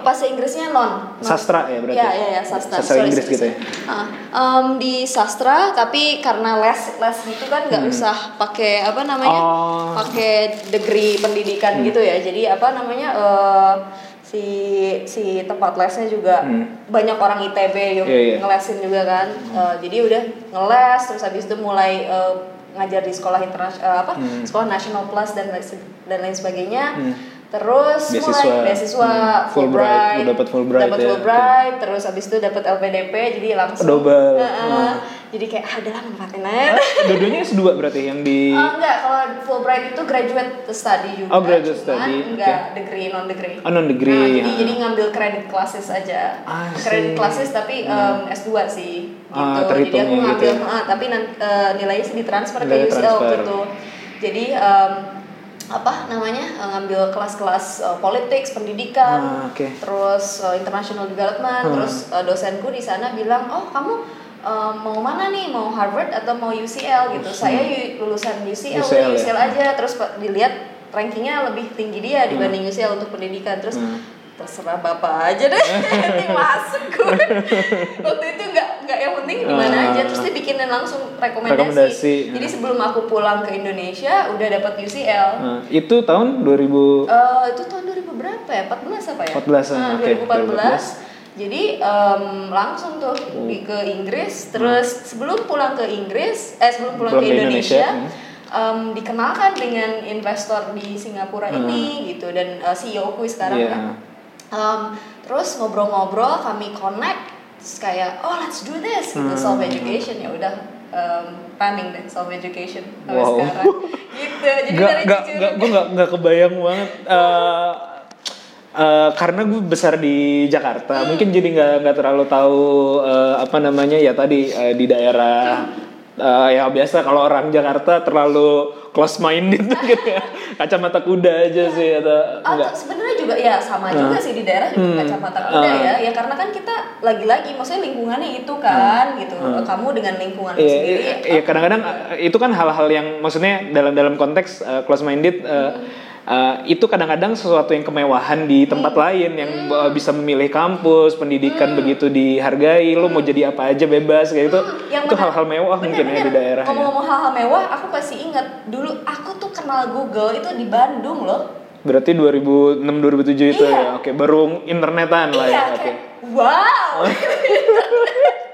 bahasa Inggrisnya non, non. Sastra ya berarti? ya ya ya sastra Sastra Sorry, Inggris gitu ya? Ah, em, di sastra tapi karena les les gitu kan nggak usah pakai apa namanya Hmm. Oh. Hmm. pakai degree pendidikan gitu ya jadi apa namanya eh, si si tempat lesnya juga banyak orang ITB yang Hmm. Iya, iya. ngelesin juga kan Eh, jadi udah ngeles terus habis itu mulai eh, ngajar di sekolah internasional apa Hmm. sekolah national plus dan dan lain sebagainya terus Beasiswa. mulai beasiswa Hmm. Fulbright, lu dapat Fulbright dapat ya, Fulbright terus habis itu dapat LPDP jadi langsung Double. Heeh. Hmm. jadi kayak ah, udahlah manfaatin aja Dua-duanya S2 berarti yang di Oh, enggak, kalau Fulbright itu graduate study juga. Oh, graduate cuman study, Enggak degree, non degree. Oh, non-degree, Nah, jadi ah. jadi ngambil credit classes aja. I Credit classes tapi em, S2 sih. Gitu. Ah, jadi aku terhitungnya gitu ngambil, ya. ah, tapi eh, nilainya sih ditransfer ke UCL transfer. gitu. Jadi em, apa namanya eh, ngambil kelas-kelas eh, politics, pendidikan, Ah, oke. terus eh, international development, Hmm. terus eh, dosenku di sana bilang, oh kamu eh, mau mana nih, mau Harvard atau mau UCL gitu? Saya yu- lulusan UCL, UCL UCL ya? aja, terus dilihat rankingnya lebih tinggi dia dibanding UCL untuk pendidikan, terus Hmm. Terserah bapak aja deh, penting masuk gue. Waktu itu nggak nggak yang penting di mana Ah. aja, terus dia bikinin langsung rekomendasi. Rekomendasi, Jadi hmm. sebelum aku pulang ke Indonesia udah dapat UCL. Nah, itu tahun 2000 Eh, itu tahun 2000 berapa ya? 14 apa ya? 14 -an, Nah, oke, 2014. Jadi em, langsung tuh di ke Inggris. Terus sebelum pulang ke Inggris, eh sebelum pulang, Pulang ke Indonesia, Indonesia, em, dikenalkan dengan investor di Singapura ini gitu dan eh, CEO ku sekarang Iya. kan. Em, terus ngobrol-ngobrol, kami connect, terus kayak oh let's do this gitu, Hmm. self education ya udah em, running deh self education sampai Wow. sekarang. Gitu. Jadi Gak, dari gak, gak, gue gak, gak kebayang banget eh, eh, karena gue besar di Jakarta mungkin jadi nggak nggak terlalu tahu eh, apa namanya ya tadi eh, di daerah eh, ya biasa kalau orang Jakarta terlalu close minded gitu ya kacamata kuda aja sih atau Atau enggak sebenarnya juga ya sama juga sih di daerah juga Hmm. kacamata kuda Ah. ya. Ya karena kan kita lagi-lagi maksudnya lingkungannya itu kan gitu. Kamu dengan lingkungan Hmm. Iya, sendiri. iya, iya, kadang-kadang eh, itu kan hal-hal yang maksudnya dalam dalam konteks close minded itu kadang-kadang sesuatu yang kemewahan di tempat lain yang eh, bisa memilih kampus, pendidikan begitu dihargai, lo mau jadi apa aja bebas kayak itu. yang itu hal-hal mewah mungkin ya benar-benar. di daerah. ya. Ngomong-ngomong hal-hal mewah, aku pasti ingat dulu aku tuh kenal Google itu di Bandung loh. Berarti 2006 2007 itu Iya. ya. Oke, baru internetan lah ya. iya, Oke. kayak wow.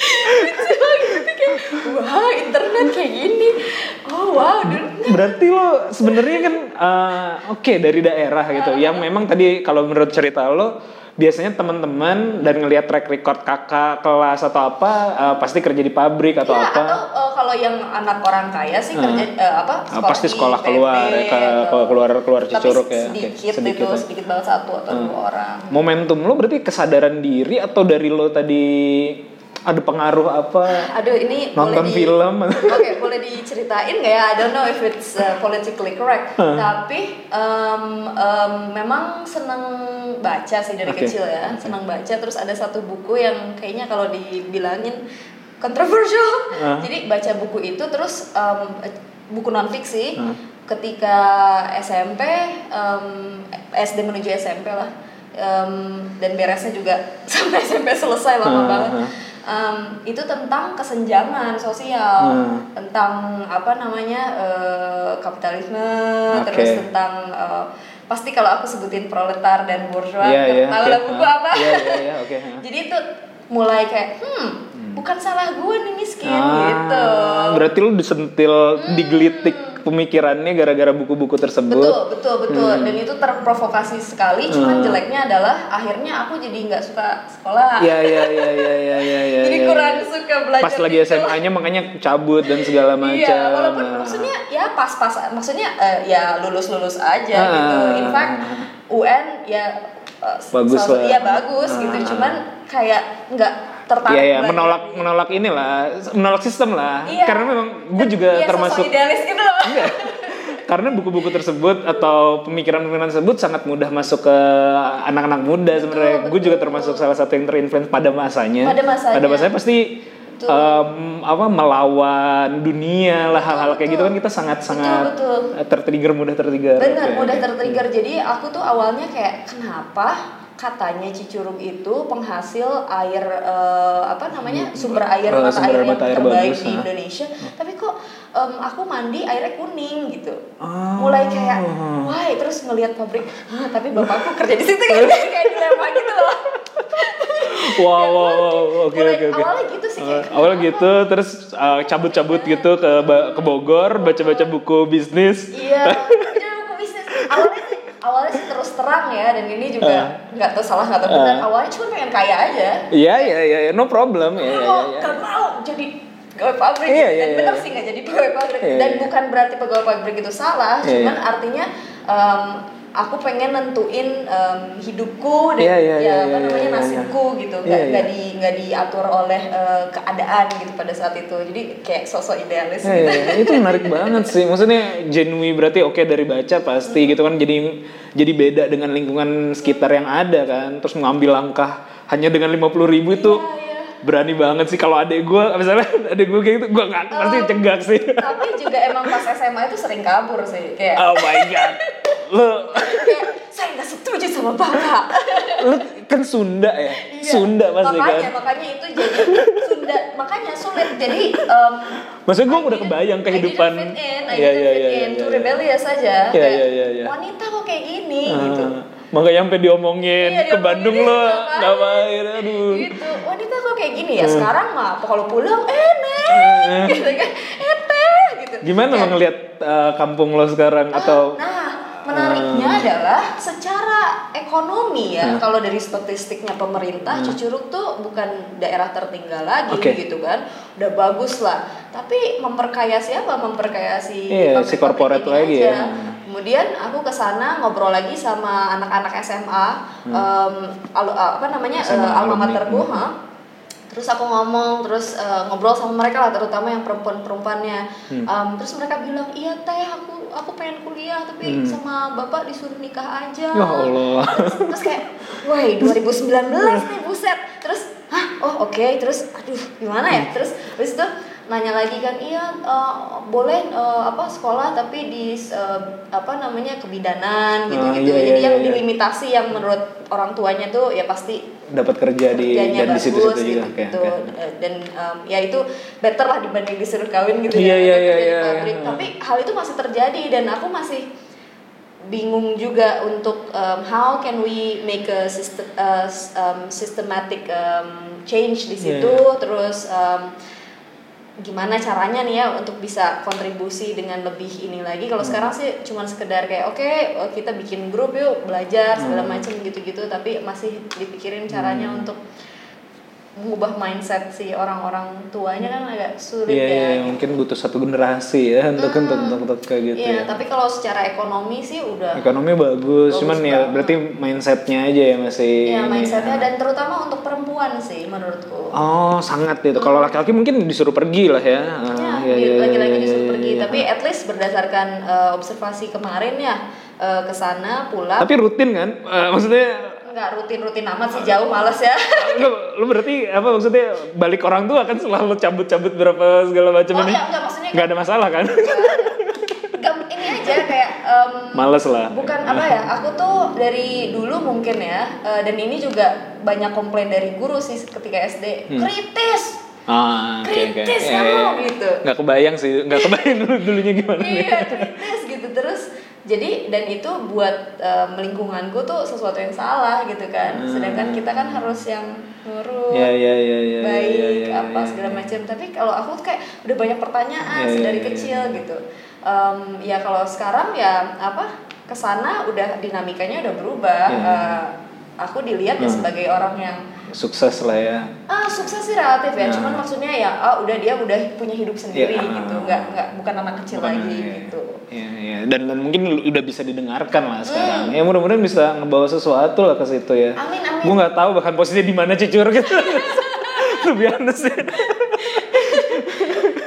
Kayak, Wah, internet kayak gini. Oh, wow, dulu Berarti lo sebenarnya kan eh, oke dari daerah gitu. Yang memang tadi kalau menurut cerita lo biasanya teman-teman dan ngelihat track record kakak kelas atau apa eh, pasti kerja di pabrik atau Iya, apa. atau uh, kalau yang anak orang kaya sih kerja uh, apa Ah, pasti di sekolah IPB, keluar, ya, ke- ke- keluar- keluar tapi Cicurug ya, sedikit, sedikit itu ya. sedikit banget satu atau dua orang Momentum lo berarti kesadaran diri atau dari lo tadi ada pengaruh apa? aduh ini Nonton boleh di, film? oke boleh diceritain nggak ya I don't know if it's uh, politically correct tapi um, um, memang senang baca sih dari Oke. kecil ya senang baca terus ada satu buku yang kayaknya kalau dibilangin controversial. Ah. Jadi baca buku itu terus em, buku non fiksi ketika SMP em, SD menuju SMP lah. Em, dan beresnya juga sampai SMP selesai lama Ah, banget. Em, itu tentang kesenjangan sosial, Ah. tentang apa namanya eh, kapitalisme, Oke. terus tentang eh, pasti kalau aku sebutin proletar dan bourgeois, Iya, iya. tahu oke. lah buku apa? Iya, iya, iya, oke. ah. Jadi itu mulai kayak hmm, bukan salah gue nih miskin Ah, gitu. Berarti lu disentil, digelitik pemikirannya gara-gara buku-buku tersebut. Betul, betul, betul. Hmm. Dan itu terprovokasi sekali. Cuman Hmm. jeleknya adalah akhirnya aku jadi nggak suka sekolah. Iya, iya, iya, iya, iya, iya, iya. jadi iya, kurang iya. suka belajar. Pas lagi itu. SMA-nya makanya cabut dan segala macam. Iya, walaupun Nah. maksudnya ya pas-pas, maksudnya eh, ya lulus-lulus aja Ah. gitu. In fact, UN ya eh, Bagus lah. Iya bagus Ah. gitu. Cuman kayak nggak tertarik. Iya, iya, belajar. menolak menolak inilah, menolak sistem lah. Iya. Karena memang gue juga Iya, sosok termasuk idealis gitu loh. Enggak. Karena buku-buku tersebut atau pemikiran-pemikiran tersebut sangat mudah masuk ke anak-anak muda sebenarnya. Gue juga termasuk salah satu yang terinfluence pada masanya. Pada masanya. Pada masanya pasti Betul. em, apa melawan dunia lah hal-hal kayak gitu kan kita sangat-sangat tertrigger mudah tertrigger. Benar, Oke, mudah tertrigger. Jadi aku tuh awalnya kayak kenapa katanya Cicurug itu penghasil air eh, apa namanya sumber air Eh, mata sumber air yang air terbaik bagus, di ah. Indonesia. Tapi kok em, aku mandi airnya kuning gitu. Oh. Mulai kayak wah terus ngelihat pabrik, "Hah, tapi bapakku kerja di situ kan kayak dilema gitu loh. Wow, wow, wow, oke oke oke. awalnya gitu Eh, awalnya gitu, terus eh, cabut-cabut gitu ke ke Bogor, baca-baca buku bisnis. Iya, jadi buku bisnis. Awalnya awalnya sih terus terang ya, dan ini juga nggak tahu salah nggak tahu benar. Awalnya cuma pengen kaya aja. Iya iya iya, iya, no problem ya. ya, ya, gak mau jadi pegawai pabrik. Iya, dan iya, bener iya. sih nggak jadi pegawai pabrik. Iya, dan iya. bukan berarti pegawai pabrik itu salah, Iya, cuman iya. artinya em, aku pengen nentuin em, hidupku dan Iya, iya, ya iya, apa iya, namanya iya, nasibku gitu, Iya, nggak iya. nggak di nggak diatur oleh eh, keadaan gitu pada saat itu. Jadi kayak sosok idealis Ya, gitu. ya. itu menarik banget sih. Maksudnya genuine berarti oke dari baca pasti gitu kan jadi jadi beda dengan lingkungan sekitar yang ada kan. Terus mengambil langkah hanya dengan 50.000 ribu itu Iya, iya. Berani banget sih kalau adek gue misalnya adek gue kayak gitu gue nggak pasti Oh. cegak sih. Tapi juga emang pas SMA itu sering kabur sih, kayak oh my god. Lo kayak saya nggak setuju sama bapak. lo kan Sunda ya. Iya. Sunda pasti makanya, kan. Makanya itu jadi Sunda, makanya sulit. Jadi um, Maksudnya gue udah kebayang kehidupan. I didn't fit in, I Iya, didn't iya, fit iya, in, iya, too iya. rebellious aja. Iya, Kayak, iya, iya, iya. Wanita kok kayak gini Ah, gitu. Makanya sampai diomongin Iya, ke diomongin Bandung gitu, lo ngapain aduh. Gitu. Wanita kok kayak gini ya. Hmm. Sekarang mah kalau pulang eh neng gitu kan. Eh teh gitu. Gimana lo ngelihat uh, kampung lo sekarang atau Nah, menariknya adalah secara ekonomi ya, Hmm. kalau dari statistiknya pemerintah, Cicurug tuh bukan daerah tertinggal lagi Oke. gitu kan, udah bagus lah. Tapi memperkaya siapa? Memperkaya si Iya, si ini lagi aja. ya. Kemudian aku ke sana ngobrol lagi sama anak-anak SMA, em, alu- apa namanya SMA eh, alma materku, Hmm. ha? terus aku ngomong terus eh, ngobrol sama mereka lah terutama yang perempuan-perempuannya Hmm. Em, terus mereka bilang iya teh aku aku pengen kuliah tapi Hmm. sama bapak disuruh nikah aja Ya Allah. terus, terus kayak woi 2019 nih buset terus hah oh oke terus aduh gimana ya terus habis itu nanya lagi kan iya eh, boleh eh, apa sekolah tapi di eh, apa namanya kebidanan gitu Ah, gitu iya, jadi iya, yang iya. dilimitasi yang menurut orang tuanya tuh ya pasti dapat kerja di dan di situ-situ gitu, juga. Gitu. dan em, ya itu better lah dibanding disuruh kawin gitu Iya, ya iya, iya, iya, pabrik. iya. tapi hal itu masih terjadi dan aku masih bingung juga untuk um, how can we make a system, uh, um, systematic um, change di Iya, situ terus um, gimana caranya nih ya untuk bisa kontribusi dengan lebih ini lagi kalau Hmm. sekarang sih cuman sekedar kayak oke eh, kita bikin grup yuk belajar segala Hmm. macam gitu-gitu tapi masih dipikirin caranya untuk mengubah mindset si orang-orang tuanya kan agak sulit Iya, ya iya, mungkin butuh satu generasi ya untuk untuk untuk, untuk kayak gitu Iya, ya. tapi kalau secara ekonomi sih udah Ekonomi bagus, Bagus cuman ya banget. berarti mindsetnya aja ya masih. ya ini mindsetnya ya. dan terutama untuk perempuan sih menurutku. Oh, sangat itu. Kalau laki-laki mungkin disuruh pergi lah ya. Ah, Ya, iya, di- iya, lagi-lagi iya, disuruh iya, pergi, iya. tapi at least berdasarkan eh, observasi kemarin ya eh, ke sana pulang. Tapi rutin kan? Eh, maksudnya nggak rutin-rutin amat sih jauh males ya. Lu, lu berarti apa maksudnya balik orang tua kan selalu cabut-cabut berapa segala macam oh ini? iya enggak maksudnya nggak ada masalah kan? Gam, ini aja kayak em, males lah. bukan apa ya aku tuh dari dulu mungkin ya eh, dan ini juga banyak komplain dari guru sih ketika SD Hmm. kritis! Ah kritis Iya, kamu iya. gitu. nggak kebayang sih nggak kebayang dulu dulunya gimana. Iya kritis gitu. Terus jadi dan itu buat em, lingkunganku tuh sesuatu yang salah gitu kan sedangkan kita kan harus yang nurut Hmm. ya ya ya ya baik ya, ya, ya, apa ya, segala ya. macam tapi kalau aku tuh kayak udah banyak pertanyaan Iya, iya, dari iya, kecil gitu Em, ya kalau sekarang ya apa ke sana udah dinamikanya udah berubah Iya. Eh, aku dilihat ya Hmm. sebagai orang yang sukses lah ya ah sukses sih relatif ya Nah. cuman maksudnya ya ah udah dia udah punya hidup sendiri Iya. gitu nggak nggak bukan anak kecil Bukan, lagi iya. gitu Iya, iya. Dan, dan mungkin udah bisa didengarkan lah sekarang. Hmm. Ya mudah-mudahan bisa ngebawa sesuatu lah ke situ ya. amin amin Gue nggak tahu bahkan posisinya di mana cicur gitu. Lebih honest ya.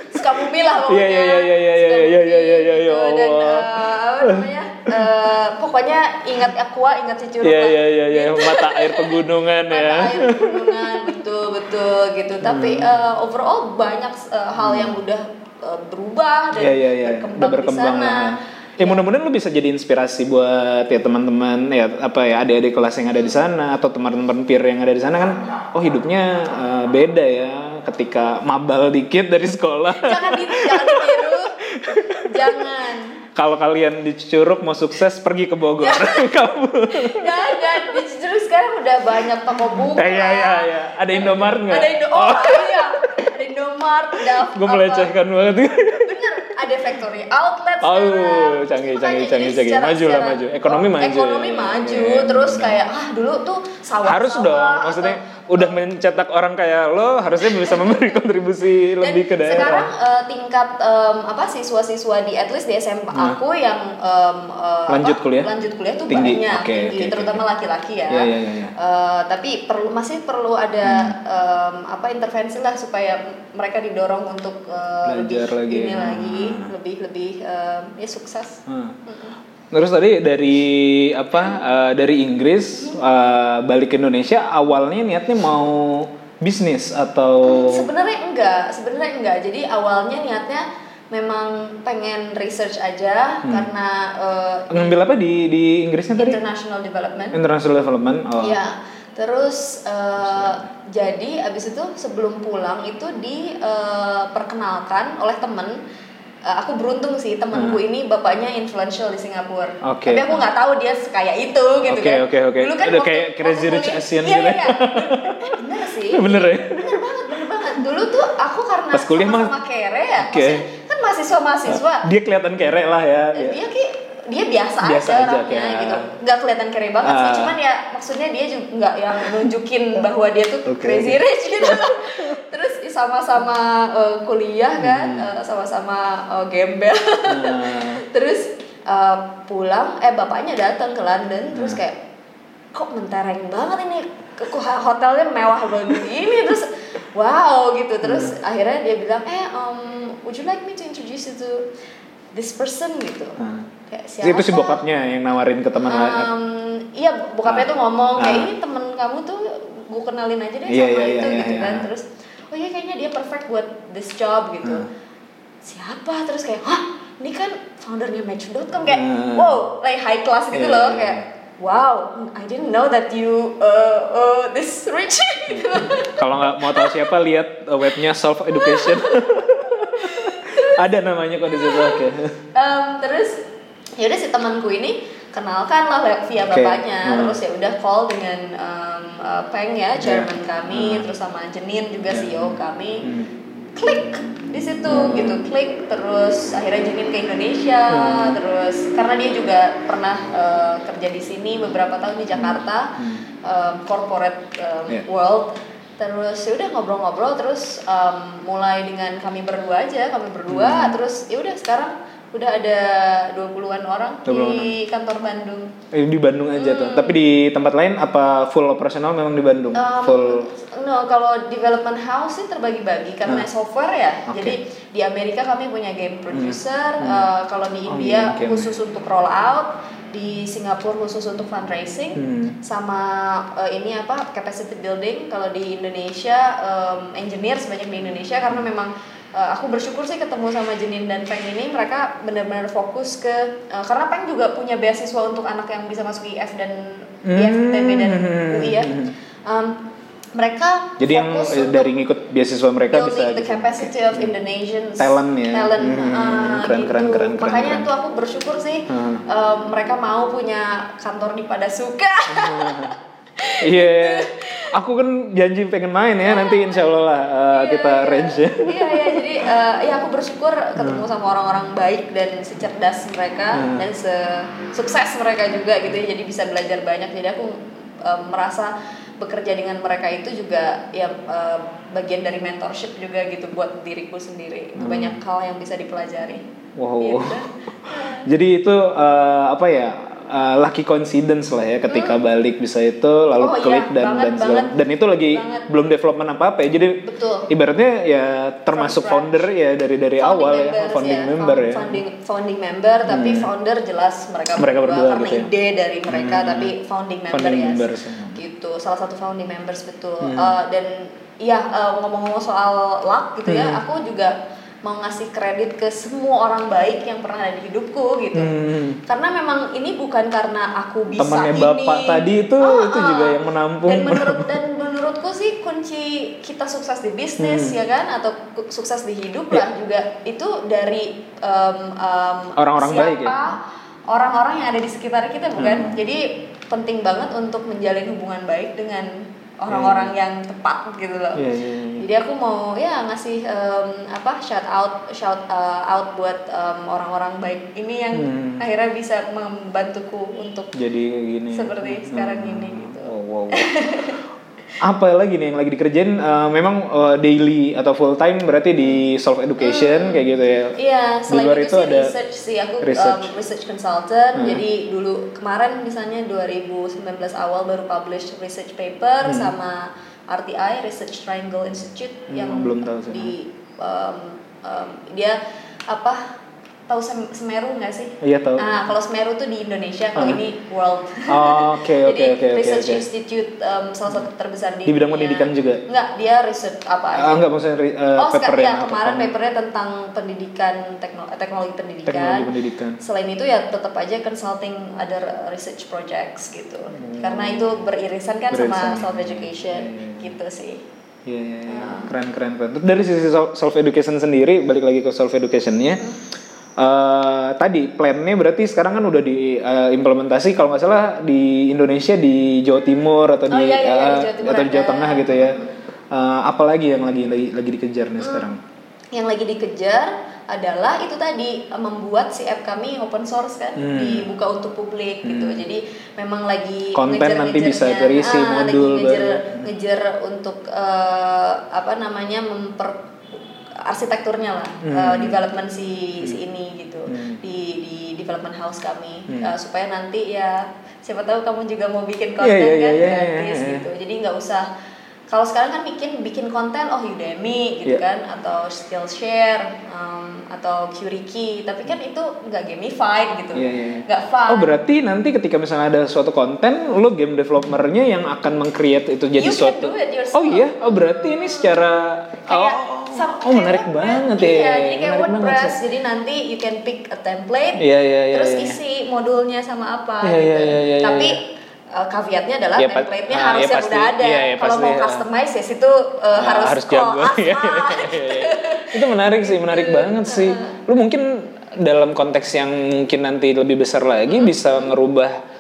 Sukabumi lah Iya, pokoknya iya, iya, iya, iya, iya, iya, iya, iya, iya, ya dan apa namanya eh, pokoknya ingat aqua ingat si curug Iya iya iya iya mata air pegunungan mata ya. air pegunungan betul betul gitu tapi Hmm. eh, overall banyak eh, hal yang udah eh, berubah dan Iya iya iya. berkembang, Udah berkembang di sana lah. Ya mudah-mudahan lu bisa jadi inspirasi buat ya teman-teman ya apa ya adik-adik kelas yang ada di sana atau teman-teman peer yang ada di sana kan oh hidupnya eh, beda ya ketika mabal dikit dari sekolah. jangan di jangan ditiru jangan Kalau kalian di Curug mau sukses pergi ke Bogor. Kamu. jangan di Cijeruk sekarang udah banyak toko buku Eh, Iya iya iya. Ada Indomaret nggak? ada Indo oh, iya ada Indomaret ada Gue melecehkan banget. bener ada factory outlet Oh, sekarang. canggih, canggih, canggih, canggih. Maju lah, maju. Ekonomi maju. ekonomi maju Iya, terus benar. kayak ah dulu tuh sawah harus dong. Maksudnya udah mencetak orang kayak lo harusnya bisa memberi kontribusi lebih ke daerah. sekarang eh, tingkat em, apa siswa-siswa di at least di SMA aku yang eh, Hmm. Lanjut apa, kuliah? lanjut kuliah tuh Tinggi. banyak Oke, tinggi, oke, terutama laki-laki ya. Iya, iya, iya, iya. Eh, tapi perlu masih perlu ada em, apa intervensi lah supaya mereka didorong untuk eh, Belajar lebih lagi. ini Hmm. lagi lebih lebih em, ya sukses. Hmm. Terus tadi dari apa eh, dari Inggris eh, balik ke Indonesia awalnya niatnya mau bisnis atau Sebenarnya enggak, sebenarnya enggak. Jadi awalnya niatnya memang pengen research aja Hmm. karena eh, ngambil apa di di Inggrisnya tadi? international development. International Development. Oh. Iya. Terus eh, jadi abis itu sebelum pulang itu diperkenalkan oleh temen. Eh, aku beruntung sih temanku ini bapaknya influential di Singapura. Hmm. Oke. Tapi aku nggak tahu dia sekaya itu gitu Oke, kan. oke, oke. Dulu kan Udah waktu- kayak Crazy Rich Asian iya, gitu. Iya, iya. Bener sih. Bener ya? Bener banget, bener banget. Dulu tuh aku karena Pas kuliah mah- sama kere ya. Oke. maksudnya kan mahasiswa mahasiswa. Dia kelihatan kere lah ya. Dia ki dia biasa, Biasa aja, aja, orangnya kayak- gitu nggak kelihatan kere banget sih Ah. cuman ya maksudnya dia juga nggak yang nunjukin bahwa dia tuh Oke, crazy rich gitu terus sama-sama eh, kuliah kan Hmm. eh, sama-sama eh, gembel Nah, terus eh, pulang eh bapaknya datang ke London Hmm. terus kayak kok mentereng banget ini hotelnya mewah banget ini terus wow gitu terus Hmm. akhirnya dia bilang eh um, would you like me to introduce you to this person gitu nah. Kayak siapa Itu si bokapnya yang nawarin ke teman lain. Um, iya bokapnya Ah. tuh ngomong kayak Ah. ini temen kamu tuh gue kenalin aja deh Iya, sama iya, itu iya, gitu iya, kan iya. terus oh iya kayaknya dia perfect buat this job gitu Hmm. siapa terus kayak hah ini kan foundernya Match.com kayak Hmm. wow like high class gitu Iya, loh iya, kayak wow I didn't know that you uh, uh, this rich gitu Kalau nggak mau tahu siapa lihat uh, webnya Self Education. Ada namanya kok di situ. Oke. Em, terus ya udah si temanku ini kenalkan lah via bapaknya Hmm. terus ya udah call dengan em, eh, Peng ya chairman kami Hmm. terus sama Jenin juga Ya. CEO kami Hmm. klik di situ Hmm. gitu klik terus akhirnya Jenin ke Indonesia Hmm. terus karena dia juga pernah eh, kerja di sini beberapa tahun di Jakarta Hmm. em, corporate em, Ya. world terus ya udah ngobrol-ngobrol terus em, mulai dengan kami berdua aja kami berdua Hmm. terus ya udah sekarang udah ada 20-an orang 20-an di kantor Bandung Eh, di Bandung aja tuh. Tapi di tempat lain apa full operasional memang di Bandung? Em, full. no kalau development house sih terbagi-bagi karena Nah. software ya. Oke. Jadi di Amerika kami punya game producer, Hmm. eh, kalau di Oh, India iya, game. khusus untuk roll out, di Singapura khusus untuk fundraising, Hmm. sama eh, ini apa capacity building. Kalau di Indonesia em, engineers banyak di Indonesia karena memang eh, aku bersyukur sih ketemu sama Jenin dan Peng ini mereka benar-benar fokus ke eh, karena Peng juga punya beasiswa untuk anak yang bisa masuk IF dan IFTB dan Hmm. UI ya. Em, mereka Jadi yang fokus eh, dari ngikut beasiswa mereka building bisa the gitu. capacity of Indonesians Talent ya. talent Hmm, ah, keren, gitu. keren, keren, keren, makanya keren. tuh aku bersyukur sih Hmm. em, mereka mau punya kantor di Padasuka Iya, aku kan janji pengen main ya nanti insya Allah lah eh, kita Iya, range ya. iya iya jadi eh, ya aku bersyukur ketemu sama orang-orang baik dan secerdas mereka Hmm. dan sukses mereka juga gitu ya jadi bisa belajar banyak jadi aku em, merasa bekerja dengan mereka itu juga ya eh, bagian dari mentorship juga gitu buat diriku sendiri Hmm. banyak hal yang bisa dipelajari Wow. Gitu. Jadi itu eh, apa ya? Eh, lucky coincidence lah ya ketika balik bisa itu lalu Hmm. Oh, iya, klik dan banget, dan segala- banget. dan itu lagi Banget. belum development apa apa ya jadi Betul. ibaratnya ya termasuk From founder ya dari dari Founding awal ya members founding ya, member found- ya founding founding member tapi founder jelas mereka, Mereka berdua karena gitu ya. ide dari mereka tapi founding member Founding ya members. gitu salah satu founding members betul Hmm. Eh, dan iya eh, ngomong-ngomong soal luck gitu ya Hmm. aku juga mau ngasih kredit ke semua orang baik yang pernah ada di hidupku gitu Hmm. karena memang ini bukan karena aku bisa Temannya ini bapak tadi itu Ah, itu ah. juga yang menampung dan menurut dan menurutku sih kunci kita sukses di bisnis Hmm. ya kan atau sukses di hidup lah juga itu dari em, em, Orang-orang baik ya? orang-orang yang ada di sekitar kita Hmm. bukan jadi penting banget untuk menjalin hubungan baik dengan orang-orang yang tepat gitu loh Iya, iya, iya. jadi aku mau ya ngasih em, apa shout out shout uh, out buat em, orang-orang baik ini yang Hmm. akhirnya bisa membantuku untuk jadi gini seperti sekarang ini gitu. Wow, wow, wow. apa lagi nih yang lagi dikerjain Eh, memang eh, daily atau full time berarti di self education kayak gitu ya Iya, Di selain luar itu, itu sih ada research sih aku um, research. research, consultant. Hmm. Jadi dulu kemarin misalnya 2019 awal baru publish research paper Hmm. sama RTI Research Triangle Institute Hmm, yang belum tahu sih. di um, um, dia apa tahu Sem- Semeru nggak sih? Iya, tahu. Nah, kalau Semeru tuh di Indonesia, kalau Ah. ini world. Oh, oke, oke, Jadi oke, oke, Research oke. Institute um, salah satu terbesar di Di bidang dunia. pendidikan juga? Enggak, dia research apa aja. Ah, enggak maksudnya eh, oh, paper sekarang ya kemarin Oh, papernya tentang pendidikan tekno- teknologi pendidikan. teknologi pendidikan Selain itu ya tetap aja consulting other research projects gitu. Karena itu beririsan kan sama Hmm. Beririsan. self education Hmm. gitu sih. Iya, iya, iya. Ah. keren, keren, keren. Dari sisi self education sendiri, balik lagi ke self educationnya. Eh tadi plannya berarti sekarang kan udah diimplementasi kalau nggak salah di Indonesia di Jawa Timur atau Oh, di, iya, iya, eh, di Jawa Timur atau di Jawa ada. Tengah gitu ya. Eh, apalagi yang lagi lagi, lagi dikejar Hmm. nih sekarang? Yang lagi dikejar adalah itu tadi eh, membuat si app kami open source kan Hmm. dibuka untuk publik gitu. Jadi memang lagi Konten nanti bisa terisi ah, modul lagi ngejar, baru. ngejar untuk eh, apa namanya memper arsitekturnya lah Hmm. eh, development si si ini gitu Hmm. di di development house kami Hmm. Eh, supaya nanti ya siapa tahu kamu juga mau bikin Iya, konten iya, kan iya, iya, gratis iya. gitu jadi nggak usah kalau sekarang kan bikin bikin konten oh Udemy gitu Iya. kan atau Skillshare um, atau Qriki tapi kan itu nggak gamified gitu Iya, iya, nggak fun Oh berarti nanti ketika misalnya ada suatu konten, lo game developernya yang akan meng-create itu jadi You can suatu. do it yourself. Oh iya, oh berarti ini secara kayak oh, sam- oh menarik kayak banget WordPress. ya. iya jadi kayak menarik WordPress jadi nanti you can pick a template Iya iya iya. terus iya. isi modulnya sama apa Iya, gitu. iya, iya, iya, tapi iya. uh, caveatnya adalah Ya, template-nya ah, harus ya yang pasti. udah ada Iya, iya, kalau mau ya. customize ya situ uh, Nah, harus harus jago. Iya, iya, gitu. iya, iya. Itu menarik sih, menarik banget sih. Lu mungkin dalam konteks yang mungkin nanti lebih besar lagi Hmm. bisa ngerubah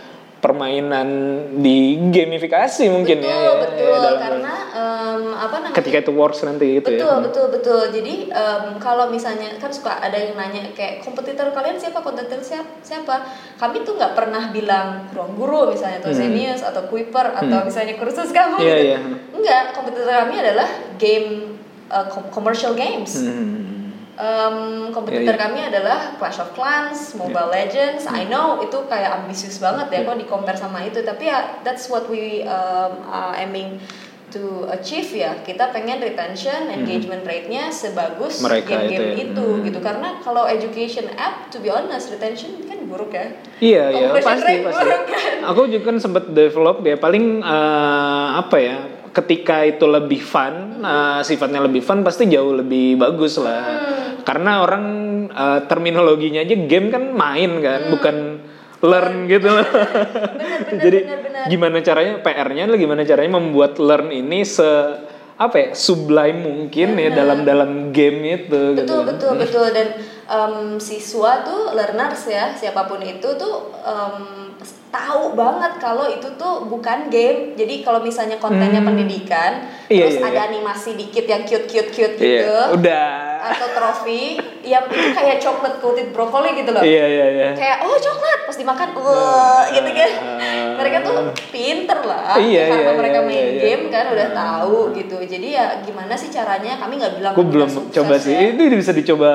permainan di gamifikasi mungkin betul ya. ya, betul ya, dalam- karena um, apa namanya ketika itu works nanti gitu betul ya. betul betul jadi em, kalau misalnya kan suka ada yang nanya kayak kompetitor kalian siapa kompetitor siapa siapa kami tuh nggak pernah bilang ruang guru misalnya atau Hmm. Zenius atau Kuiper atau Hmm. misalnya kursus kamu Iya, gitu iya. enggak kompetitor kami adalah game uh, com- commercial games Hmm. Em, kompetitor Iya, iya. kami adalah Clash of Clans, Mobile Legends. I know itu kayak ambisius banget ya Iya. kalau di compare sama itu, tapi ya that's what we um, are aiming to achieve ya kita pengen retention engagement rate-nya sebagus Hmm. Game-game itu ya. itu, gitu karena kalau education app to be honest retention kan buruk ya Iya iya Conversion pasti pasti. buruk kan? Aku juga kan sempat develop ya paling eh, apa ya ketika itu lebih fun eh, sifatnya lebih fun pasti jauh lebih bagus lah. Hmm. Karena orang eh, terminologinya aja game kan main kan bukan learn gitu loh. Jadi benar, benar. gimana caranya PR-nya adalah gimana caranya membuat learn ini se apa ya sublime mungkin ya dalam dalam game itu gitu. betul betul betul dan em, siswa tuh learners ya siapa pun itu tuh em, tahu banget kalau itu tuh bukan game jadi kalau misalnya kontennya pendidikan Iya, terus iya, ada iya. animasi dikit yang cute cute cute Iya, gitu udah. Atau trofi yang itu kayak coklat coated brokoli gitu loh Iya iya iya. kayak oh coklat pas dimakan wah gitu kan mereka tuh pinter lah Iya, karena iya, mereka iya, main iya. game kan udah tahu gitu jadi ya gimana sih caranya kami nggak bilang Aku kami belum sukses coba sih. ya. Itu bisa dicoba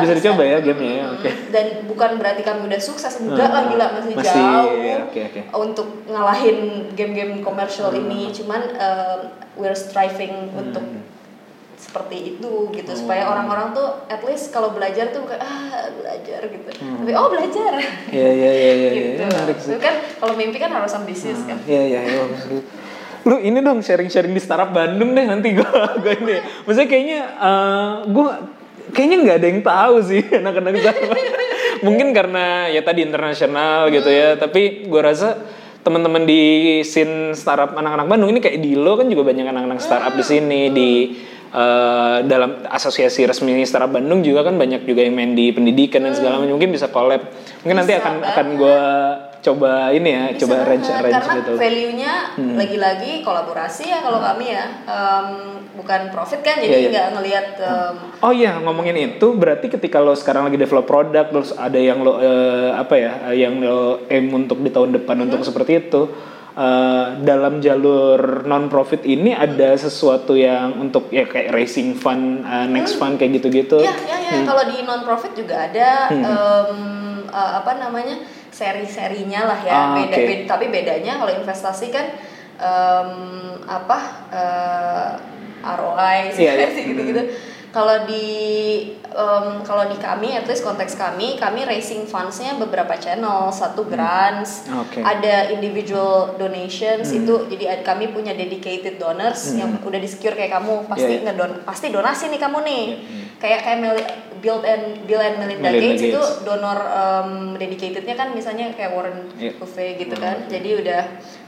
bisa, dicoba ya gamenya ya. Hmm, Oke. dan bukan berarti kami udah sukses enggak lah gila masih, Masih, jauh oke, oke. untuk ngalahin game-game komersial Hmm. ini cuman um, we're striving untuk seperti itu gitu supaya Oh. orang-orang tuh at least kalau belajar tuh bukan ah belajar gitu tapi oh belajar Iya iya iya iya. gitu. Itu kan kalau mimpi kan harus ambisius kan Iya iya iya. Lu ini dong sharing-sharing di startup Bandung deh nanti gua gua ini. Maksudnya kayaknya eh, gua kayaknya nggak ada yang tahu sih anak-anak startup. Mungkin karena ya tadi internasional gitu ya, tapi gua rasa teman-teman di scene startup anak-anak Bandung ini kayak Dilo kan juga banyak anak-anak startup di sini di eh, dalam asosiasi resmi startup Bandung juga kan banyak juga yang main di pendidikan dan segala macam. Mungkin bisa collab. Mungkin nanti Bisa akan akan gue coba ini ya Bisa coba arrange banget, arrange karena gitu. Hmm. value-nya lagi-lagi kolaborasi ya kalau kami ya. Em, bukan profit kan jadi Iya, iya. nggak ngelihat em, Oh iya ngomongin itu berarti ketika lo sekarang lagi develop produk terus ada yang lo eh, apa ya eh, yang lo aim untuk di tahun depan Hmm. untuk seperti itu eh, dalam jalur non profit ini ada sesuatu yang untuk ya kayak racing fund eh, next fund kayak gitu-gitu. Ya, ya, ya. Kalau di non profit juga ada Hmm. em, eh, apa namanya seri-serinya lah ya. Ah, beda, oke. beda- tapi bedanya kalau investasi kan em, apa eh, ROI iya. sih gitu-gitu. Kalau di em, kalau di kami, at least konteks kami, kami raising fundsnya beberapa channel, satu grants, Hmm. Oke. ada individual donations Hmm. itu, jadi ad- kami punya dedicated donors yang udah di secure kayak kamu, pasti Iya, iya. ngedon, pasti donasi nih kamu nih, hmm. kayak kayak Mel- Bill and Bill and Melinda, Melinda Gates, itu Gates. donor em, dedicatednya kan misalnya kayak Warren Iya. Buffett gitu kan, jadi udah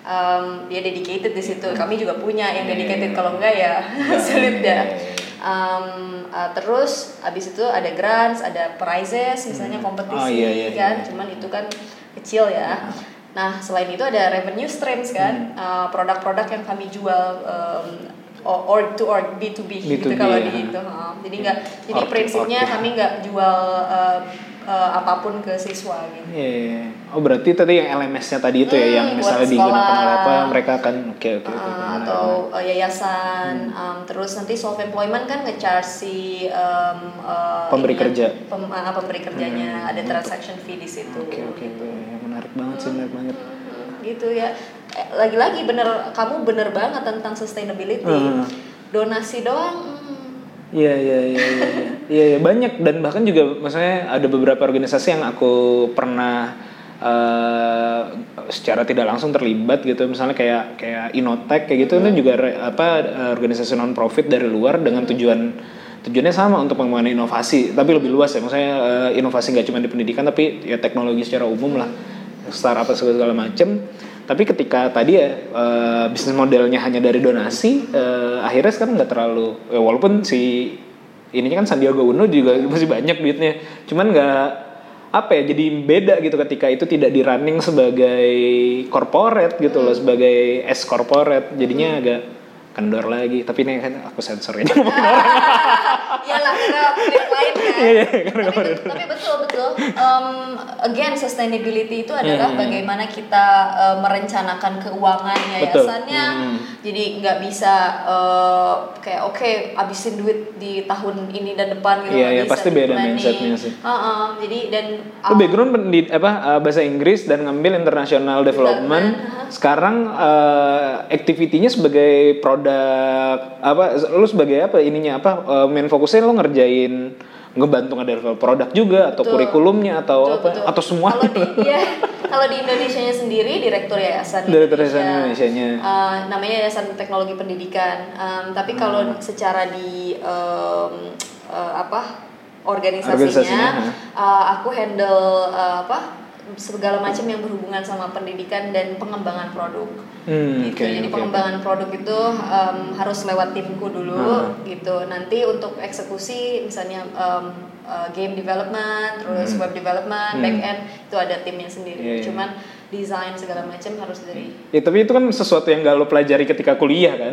em, dia dedicated di situ, kami juga punya yang dedicated iya. kalau enggak ya sulit ya. iya. Um, uh, terus abis itu ada grants, ada prizes, misalnya kompetisi Oh, iya, iya, kan, iya. cuman itu kan kecil ya. Nah selain itu ada revenue streams kan, Hmm. uh, produk-produk yang kami jual um, or to or B2B, gitu B2B, kalau ya. di itu. uh, jadi nggak, jadi prinsipnya ya. kami nggak jual uh, uh, apa pun ke siswa gitu. Iya, iya. Oh berarti tadi yang LMS-nya tadi itu ya Hmm, yang buat misalnya digunakan oleh apa mereka akan oke oke oke. Uh, oke. atau uh, yayasan, Hmm. um, terus nanti self employment kan ngecharge si um, uh, Pemberi ininya, kerja. pem- uh, pemberi kerjanya ada transaction fee di situ. Oke oke oke. menarik banget sih menarik banget. Hmm, gitu ya. Lagi-lagi bener kamu bener banget tentang sustainability. Hmm. Donasi doang. Hmm, Iya iya iya iya. Iya iya, banyak. Dan bahkan juga maksudnya ada beberapa organisasi yang aku pernah eh, secara tidak langsung terlibat gitu. Misalnya kayak kayak Inotech kayak gitu itu juga re- apa organisasi non profit dari luar dengan tujuan tujuannya sama untuk pengembangan inovasi tapi lebih luas ya. Maksudnya eh, inovasi nggak cuma di pendidikan tapi ya teknologi secara umum lah startup segala segala macem tapi ketika tadi ya eh, bisnis modelnya hanya dari donasi eh, akhirnya sekarang nggak terlalu ya walaupun si ini kan Sandiaga Uno juga masih banyak duitnya. Cuman nggak apa ya jadi beda gitu ketika itu tidak di running sebagai corporate gitu loh sebagai S corporate. Jadinya agak kendor lagi tapi ini kan aku sensor aja Iyalah karena lain kan. Iya, iya, tapi, bet- tapi betul betul. Um, again sustainability itu adalah Hmm. bagaimana kita uh, merencanakan keuangan yayasannya. Hmm. Jadi nggak bisa uh, kayak oke abisin duit di tahun ini dan depan gitu. Iya, iya, pasti di beda planning. mindsetnya sih. Uh-uh, jadi dan Lu background di apa uh, bahasa Inggris dan ngambil international development Development, sekarang uh, activity-nya sebagai produk apa lu sebagai apa ininya apa uh, main fokusnya lu ngerjain ngebantu ngedevelop produk juga atau Betul. kurikulumnya atau Betul, apa betul. atau semua Kalau di ya, kalau di Indonesia sendiri direktur yayasan Direktur Yayasan Indonesianya. Eh, namanya Yayasan Teknologi Pendidikan. Em, tapi kalau Hmm. secara di em, eh, apa organisasinya, Organisasinya, eh, aku handle eh, apa segala macam yang berhubungan sama pendidikan dan pengembangan produk. Hmm, gitu. oke, Jadi oke, pengembangan produk itu em, harus lewat timku dulu Hmm. gitu. Nanti untuk eksekusi misalnya em, eh, game development, terus web development, Hmm. back end itu ada timnya sendiri. Iya, iya. Cuman desain segala macam harus dari Ya, tapi itu kan sesuatu yang gak lo pelajari ketika kuliah kan.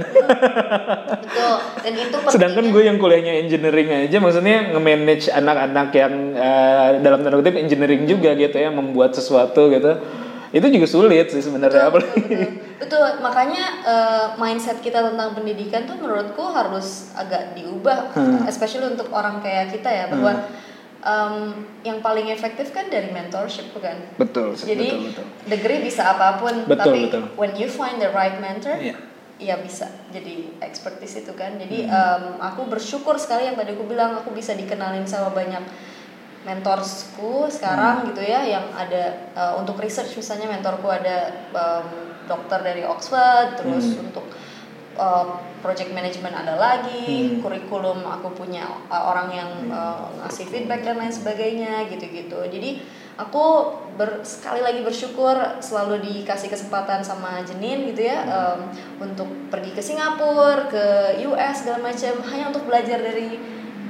betul. Dan itu Sedangkan gue yang kuliahnya engineering aja, maksudnya nge-manage anak-anak yang eh, dalam tanda kutip engineering juga gitu ya, membuat sesuatu gitu. Itu juga sulit sih sebenarnya. betul, betul, betul. makanya eh, mindset kita tentang pendidikan tuh menurutku harus agak diubah, Hmm. especially untuk orang kayak kita ya bahwa em, yang paling efektif kan dari mentorship kan. Betul, Jadi betul, betul. degree bisa apa pun, Betul, tapi betul. when you find the right mentor, Iya. ya bisa jadi expertise itu kan. Jadi Hmm. em, aku bersyukur sekali yang tadi aku bilang aku bisa dikenalin sama banyak mentorsku sekarang Hmm. gitu ya yang ada eh, untuk research misalnya mentorku ada em, dokter dari Oxford terus Hmm. untuk eh, project management ada lagi Hmm. kurikulum aku punya eh, orang yang eh, ngasih feedback dan lain sebagainya gitu-gitu. Jadi aku ber- sekali lagi bersyukur selalu dikasih kesempatan sama Jenin gitu ya em, untuk pergi ke Singapura ke US segala macam hanya untuk belajar dari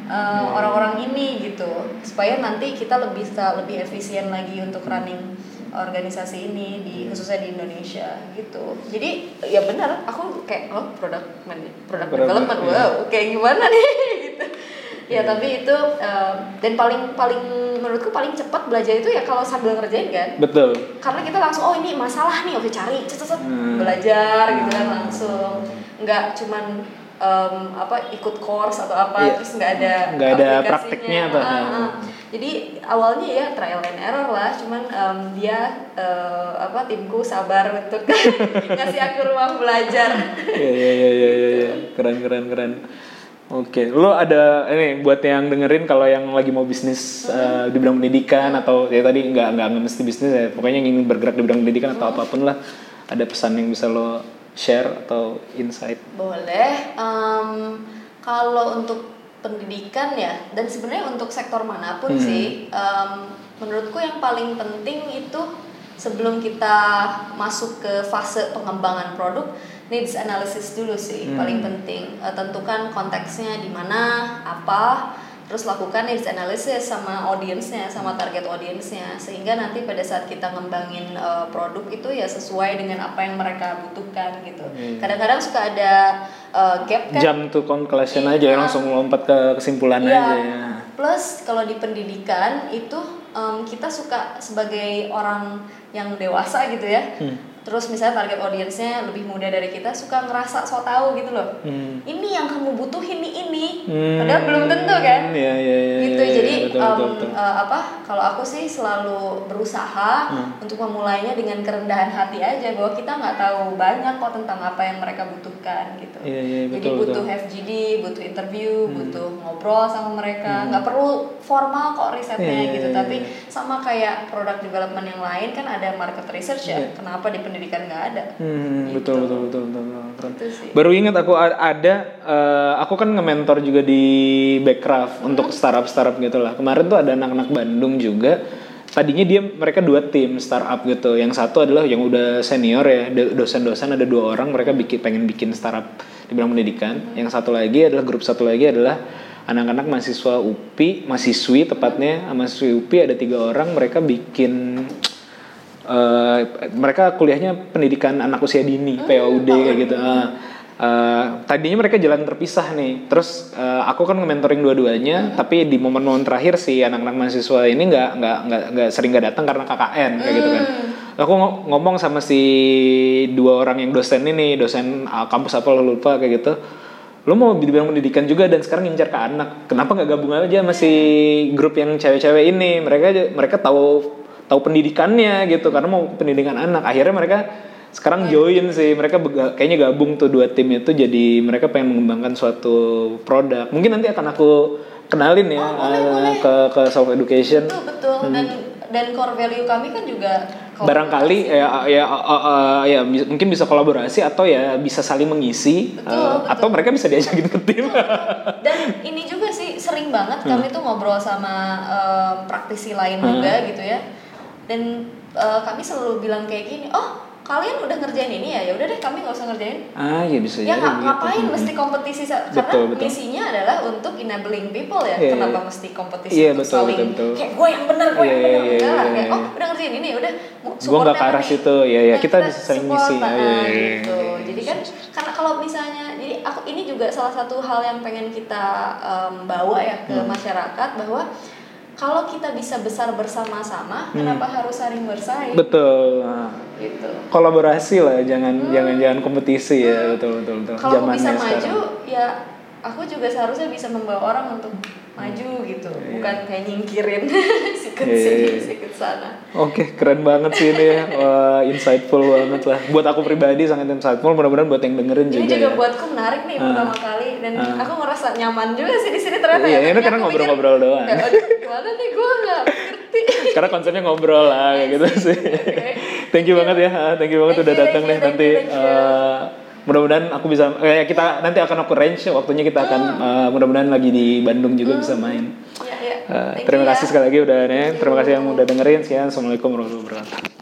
uh, orang-orang ini gitu. Supaya nanti kita lebih bisa lebih efisien lagi untuk running organisasi ini di khususnya di Indonesia gitu. Jadi ya benar aku kayak oh produk produk Produk, development wow kayak gimana nih gitu. Ya tapi itu um, dan paling paling menurutku paling cepat belajar itu ya kalau sambil ngerjain kan? Betul. karena kita langsung oh ini masalah nih oke cari cet, cet, cet, Hmm. belajar gitu kan langsung. Nggak cuman em, apa ikut course atau apa Iya. terus nggak ada Nggak ada prakteknya apa. Ah, ah. jadi awalnya ya trial and error lah cuman em, dia eh, apa timku sabar untuk ngasih aku ruang belajar Iya iya iya iya iya iya. keren keren keren. Oke, lo ada ini buat yang dengerin kalau yang lagi mau bisnis eh, di bidang pendidikan atau ya tadi nggak nggak mesti bisnis ya, pokoknya yang ingin bergerak di bidang pendidikan atau apa pun lah, ada pesan yang bisa lo share atau insight. Boleh. Em, kalau untuk pendidikan ya, dan sebenarnya untuk sektor mana pun Hmm. sih, em, menurutku yang paling penting itu sebelum kita masuk ke fase pengembangan produk, needs analysis dulu sih Hmm. paling penting. Eh, tentukan konteksnya di mana, apa, terus lakukan needs analysis sama audiensnya, sama target audiensnya, sehingga nanti pada saat kita ngembangin eh, produk itu ya sesuai dengan apa yang mereka butuhkan gitu. Hmm. Kadang-kadang suka ada eh, gap kan. Jump to conclusion Iya. aja, langsung lompat ke kesimpulan Iya. aja ya. Plus kalau di pendidikan itu em, kita suka sebagai orang yang dewasa gitu ya. Hmm. Terus misalnya target audiensnya lebih muda dari kita suka ngerasa so tau gitu loh. Hmm. Ini yang kamu butuhin nih ini. Hmm. Padahal belum tentu kan. Iya iya iya. gitu iya, jadi betul, em, betul, betul. eh, apa kalau aku sih selalu berusaha Hmm. untuk memulainya dengan kerendahan hati aja bahwa kita nggak tahu banyak kok tentang apa yang mereka butuhkan gitu iya, jadi betul, butuh betul. Hmm. FGD butuh interview butuh ngobrol sama mereka nggak perlu formal kok risetnya iya, gitu iya, tapi iya. sama kayak product development yang lain kan ada market research ya Iya. kenapa di pendidikan nggak ada Hmm, Gitu. betul, betul betul betul betul keren. Itu sih. Baru ingat aku ada eh, aku kan nge-mentor juga di Backcraft Hmm. untuk startup-startup gitu lah. Kemarin tuh ada anak-anak Bandung juga. Tadinya dia mereka dua tim startup gitu. Yang satu adalah yang udah senior ya, do- dosen-dosen ada dua orang mereka bikin pengen bikin startup di bidang pendidikan. Yang satu lagi adalah grup satu lagi adalah anak-anak mahasiswa UPI, mahasiswi tepatnya, mahasiswi UPI ada tiga orang mereka bikin eh, mereka kuliahnya pendidikan anak usia dini, PAUD kayak gitu. Eh, eh, tadinya mereka jalan terpisah nih. Terus eh, aku kan nge-mentoring dua-duanya, tapi di momen-momen terakhir si anak-anak mahasiswa ini nggak nggak nggak nggak sering nggak datang karena KKN kayak gitu kan. Aku ngo- ngomong sama si dua orang yang dosen ini, dosen ah, kampus apa lo lupa kayak gitu. Lo mau di bidang pendidikan juga dan sekarang ngincar ke anak. Kenapa nggak gabung aja sama si grup yang cewek-cewek ini? Mereka mereka tahu tahu pendidikannya gitu karena mau pendidikan anak. Akhirnya mereka sekarang join sih. Mereka bega- kayaknya gabung tuh dua tim itu jadi mereka pengen mengembangkan suatu produk. Mungkin nanti akan aku kenalin ya Oh, boleh, eh, boleh. ke ke self education. Betul betul. Dan dan core value kami kan juga Hmm. barangkali ya ya uh, uh, uh, ya bis- mungkin bisa kolaborasi atau ya bisa saling mengisi Betul, uh, betul. atau mereka bisa diajakin ke tim. Dan ini juga sih sering banget kami tuh ngobrol sama em, praktisi lain juga gitu ya dan eh, kami selalu bilang kayak gini oh kalian udah ngerjain ini ya ya udah deh kami nggak usah ngerjain ah ya bisa ya jadi gitu. ngapain Hmm. mesti kompetisi sa- Betul, karena betul. misinya adalah untuk enabling people ya Iya, kenapa iya. mesti kompetisi untuk betul, saling betul, betul. kayak gue yang benar gue Iya, yang iya, benar iya, kayak iya. oh udah ngerjain ini udah mau Gua nggak ke arah situ, ya, ya, Nah, kita bisa saling ngisi. nah, Iya, iya, iya, gitu jadi kan karena kalau misalnya jadi aku ini juga salah satu hal yang pengen kita em, bawa ya ke Hmm. masyarakat bahwa kalau kita bisa besar bersama-sama kenapa harus saling bersaing? Betul Nah, gitu. Kolaborasi lah jangan jangan jangan kompetisi ya. Betul betul betul. Hmm. kalau bisa maju sekarang. ya aku juga seharusnya bisa membawa orang untuk maju gitu bukan kayak nyingkirin sikut Iya, sini iya, iya. sikut sana Oke, keren banget sih ini ya. Wah, insightful banget lah. Buat aku pribadi sangat insightful. Mudah-mudahan buat yang dengerin ini juga, juga ya. buatku menarik nih Ah. pertama kali dan Ah. aku ngerasa nyaman juga sih di sini ternyata Iya, ya. ini karena ngobrol-ngobrol doang. "Kayak, aduh, gimana nih gue nggak ngerti Karena konsepnya ngobrol lah kayak gitu sih. thank you banget ya. Ah, Thank you banget Thank udah datang nih nanti. eh, mudah-mudahan aku bisa eh kita nanti akan aku range waktunya kita akan eh, mudah-mudahan lagi di Bandung juga bisa main. Iya, iya. Eh, Thank terima you ya. kasih sekali lagi udah nih. Terima kasih yang udah dengerin. Sekian. Assalamualaikum warahmatullahi wabarakatuh.